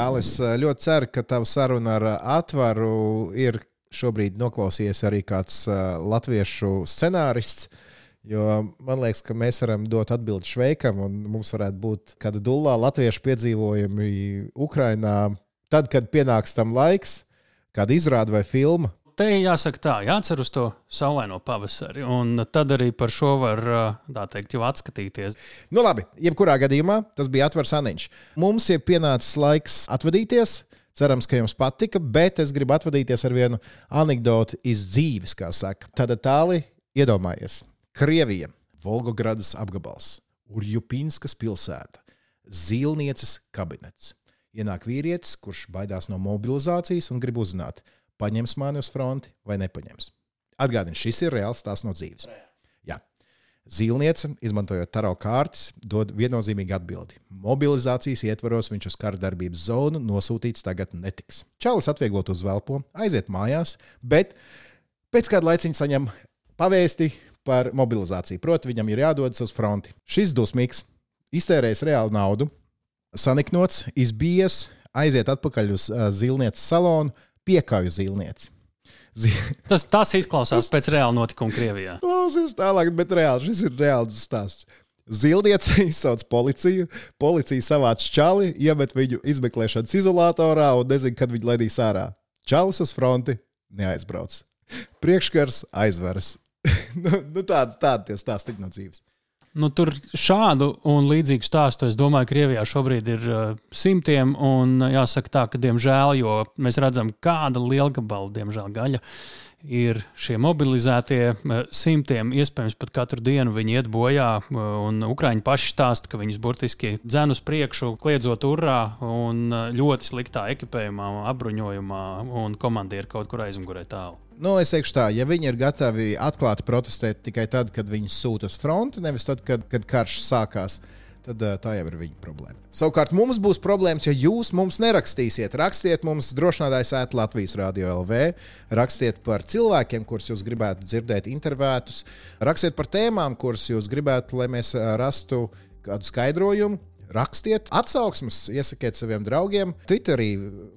Dālis, ļoti ceru, ka tava saruna ar atvaru ir šobrīd noklausījies arī kāds latviešu scenārists. Jo man liekas, ka mēs varam dot atbildi Šveikam, un mums varētu būt kāda dulā latviešu piedzīvojumi Ukrajinā. Tad, kad pienāks tam laiks, kāda izrāda vai filma, te jāsaka tā, jācer uz to saulaino pavasari, un tad arī par šo var, tā teikt, jau atskatīties. Nu labi, jebkurā gadījumā tas bija atvars Aniņš. Mums ir pienācis laiks atvadīties. Cerams, ka jums patika, bet es gribu atvadīties ar vienu anekdoti iz dzīves, kā saka. Tad tālāk iedomājies, Krievija, Volgogradas apgabals, Urjupinskas pilsēta, Zīlnieces kabinets. Ienāk vīrietis, kurš baidās no mobilizācijas un grib uzzināt, paņems mani uz fronti vai nepaņems. Atgādini, šis ir reāls tās no dzīves. Jā. Zīlniece, izmantojot taro kārtas, dod viennozīmīgu atbildi. Mobilizācijas ietvaros viņš uz kara darbības zonu nosūtīts tagad netiks. Čalis atvieglot uz velpo, aiziet mājās, bet pēc kāda laiciņa saņem pavēsti par mobilizāciju. Proti, viņam ir jādodas uz fronti. Šis dusmīgs, iztērējis reālu naudu, saniknots, izbijies, aiziet atpakaļ uz uh, zīlnieces salonu, piekāju zīlnieci. Tas, tas izklausās tas... pēc reāla notikuma Krievijā. Klausies tālāk, bet reāli, šis ir reāls stāsts. Zilniece izsauc policiju, policija savāc čali, iemet viņu izmeklēšanas izolatorā un nezina, kad viņu laidīs ārā. Čalis uz fronti neaizbrauc. Priekškars aizveras. nu, nu tādi tādi tie stāsti no dzīves. Nu, tur šādu un līdzīgu stāstu, es domāju, Krievijā šobrīd ir uh, simtiem. Un jāsaka tā, ka, diemžēl, jo mēs redzam, kāda liela gabala, diemžēl, gaļa ir šie mobilizētie simtiem, iespējams, pat katru dienu viņi iet bojā. Un Ukrāņi paši stāsta, ka viņus burtiski dzen uz priekšu, kliedzot urā un ļoti sliktā ekipējumā, apbruņojumā, un komandieri kaut kur aizmugurē tālu. Nu, es teikšu tā, ja viņi ir gatavi atklāti protestēt tikai tad, kad viņi sūta uz fronti, nevis tad, kad, kad karš sākās, tad tā jau ir viņa problēma. Savukārt mums būs problēmas, ja jūs mums nerakstīsiet. Rakstiet mums drošinātājs ēt Latvijas Rādio LV, rakstiet par cilvēkiem, kurus jūs gribētu dzirdēt intervētus, rakstiet par tēmām, kuras jūs gribētu, lai mēs rastu kādu skaidrojumu. Rakstiet atsauksmes, iesakiet saviem draugiem, Twitterī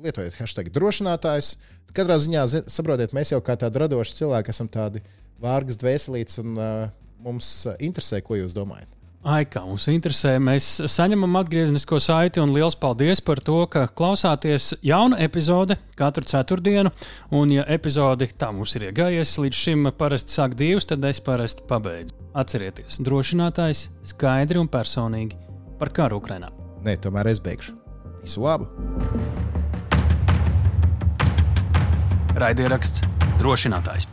lietojiet hashtag drošinātājs. Katrā ziņā, saprotiet, mēs jau kā tādi radoši cilvēki esam tādi vārgas dvēselītes, un uh, mums interesē, ko jūs domājat. Ai, kā mums interesē, mēs saņemam atgrieznisko saiti un liels paldies par to, ka klausāties jaunu epizodi katru ceturtdienu. Un, ja epizodi tā mums ir iegājies, līdz šim parasti sāk divas, tad es parasti pabeidzu. Atcerieties, drošinātājs skaidri un personīgi par karu Ukrajinā. Nē, tomēr es beigšu. Visu labu! Raidieraksts drošinātājs.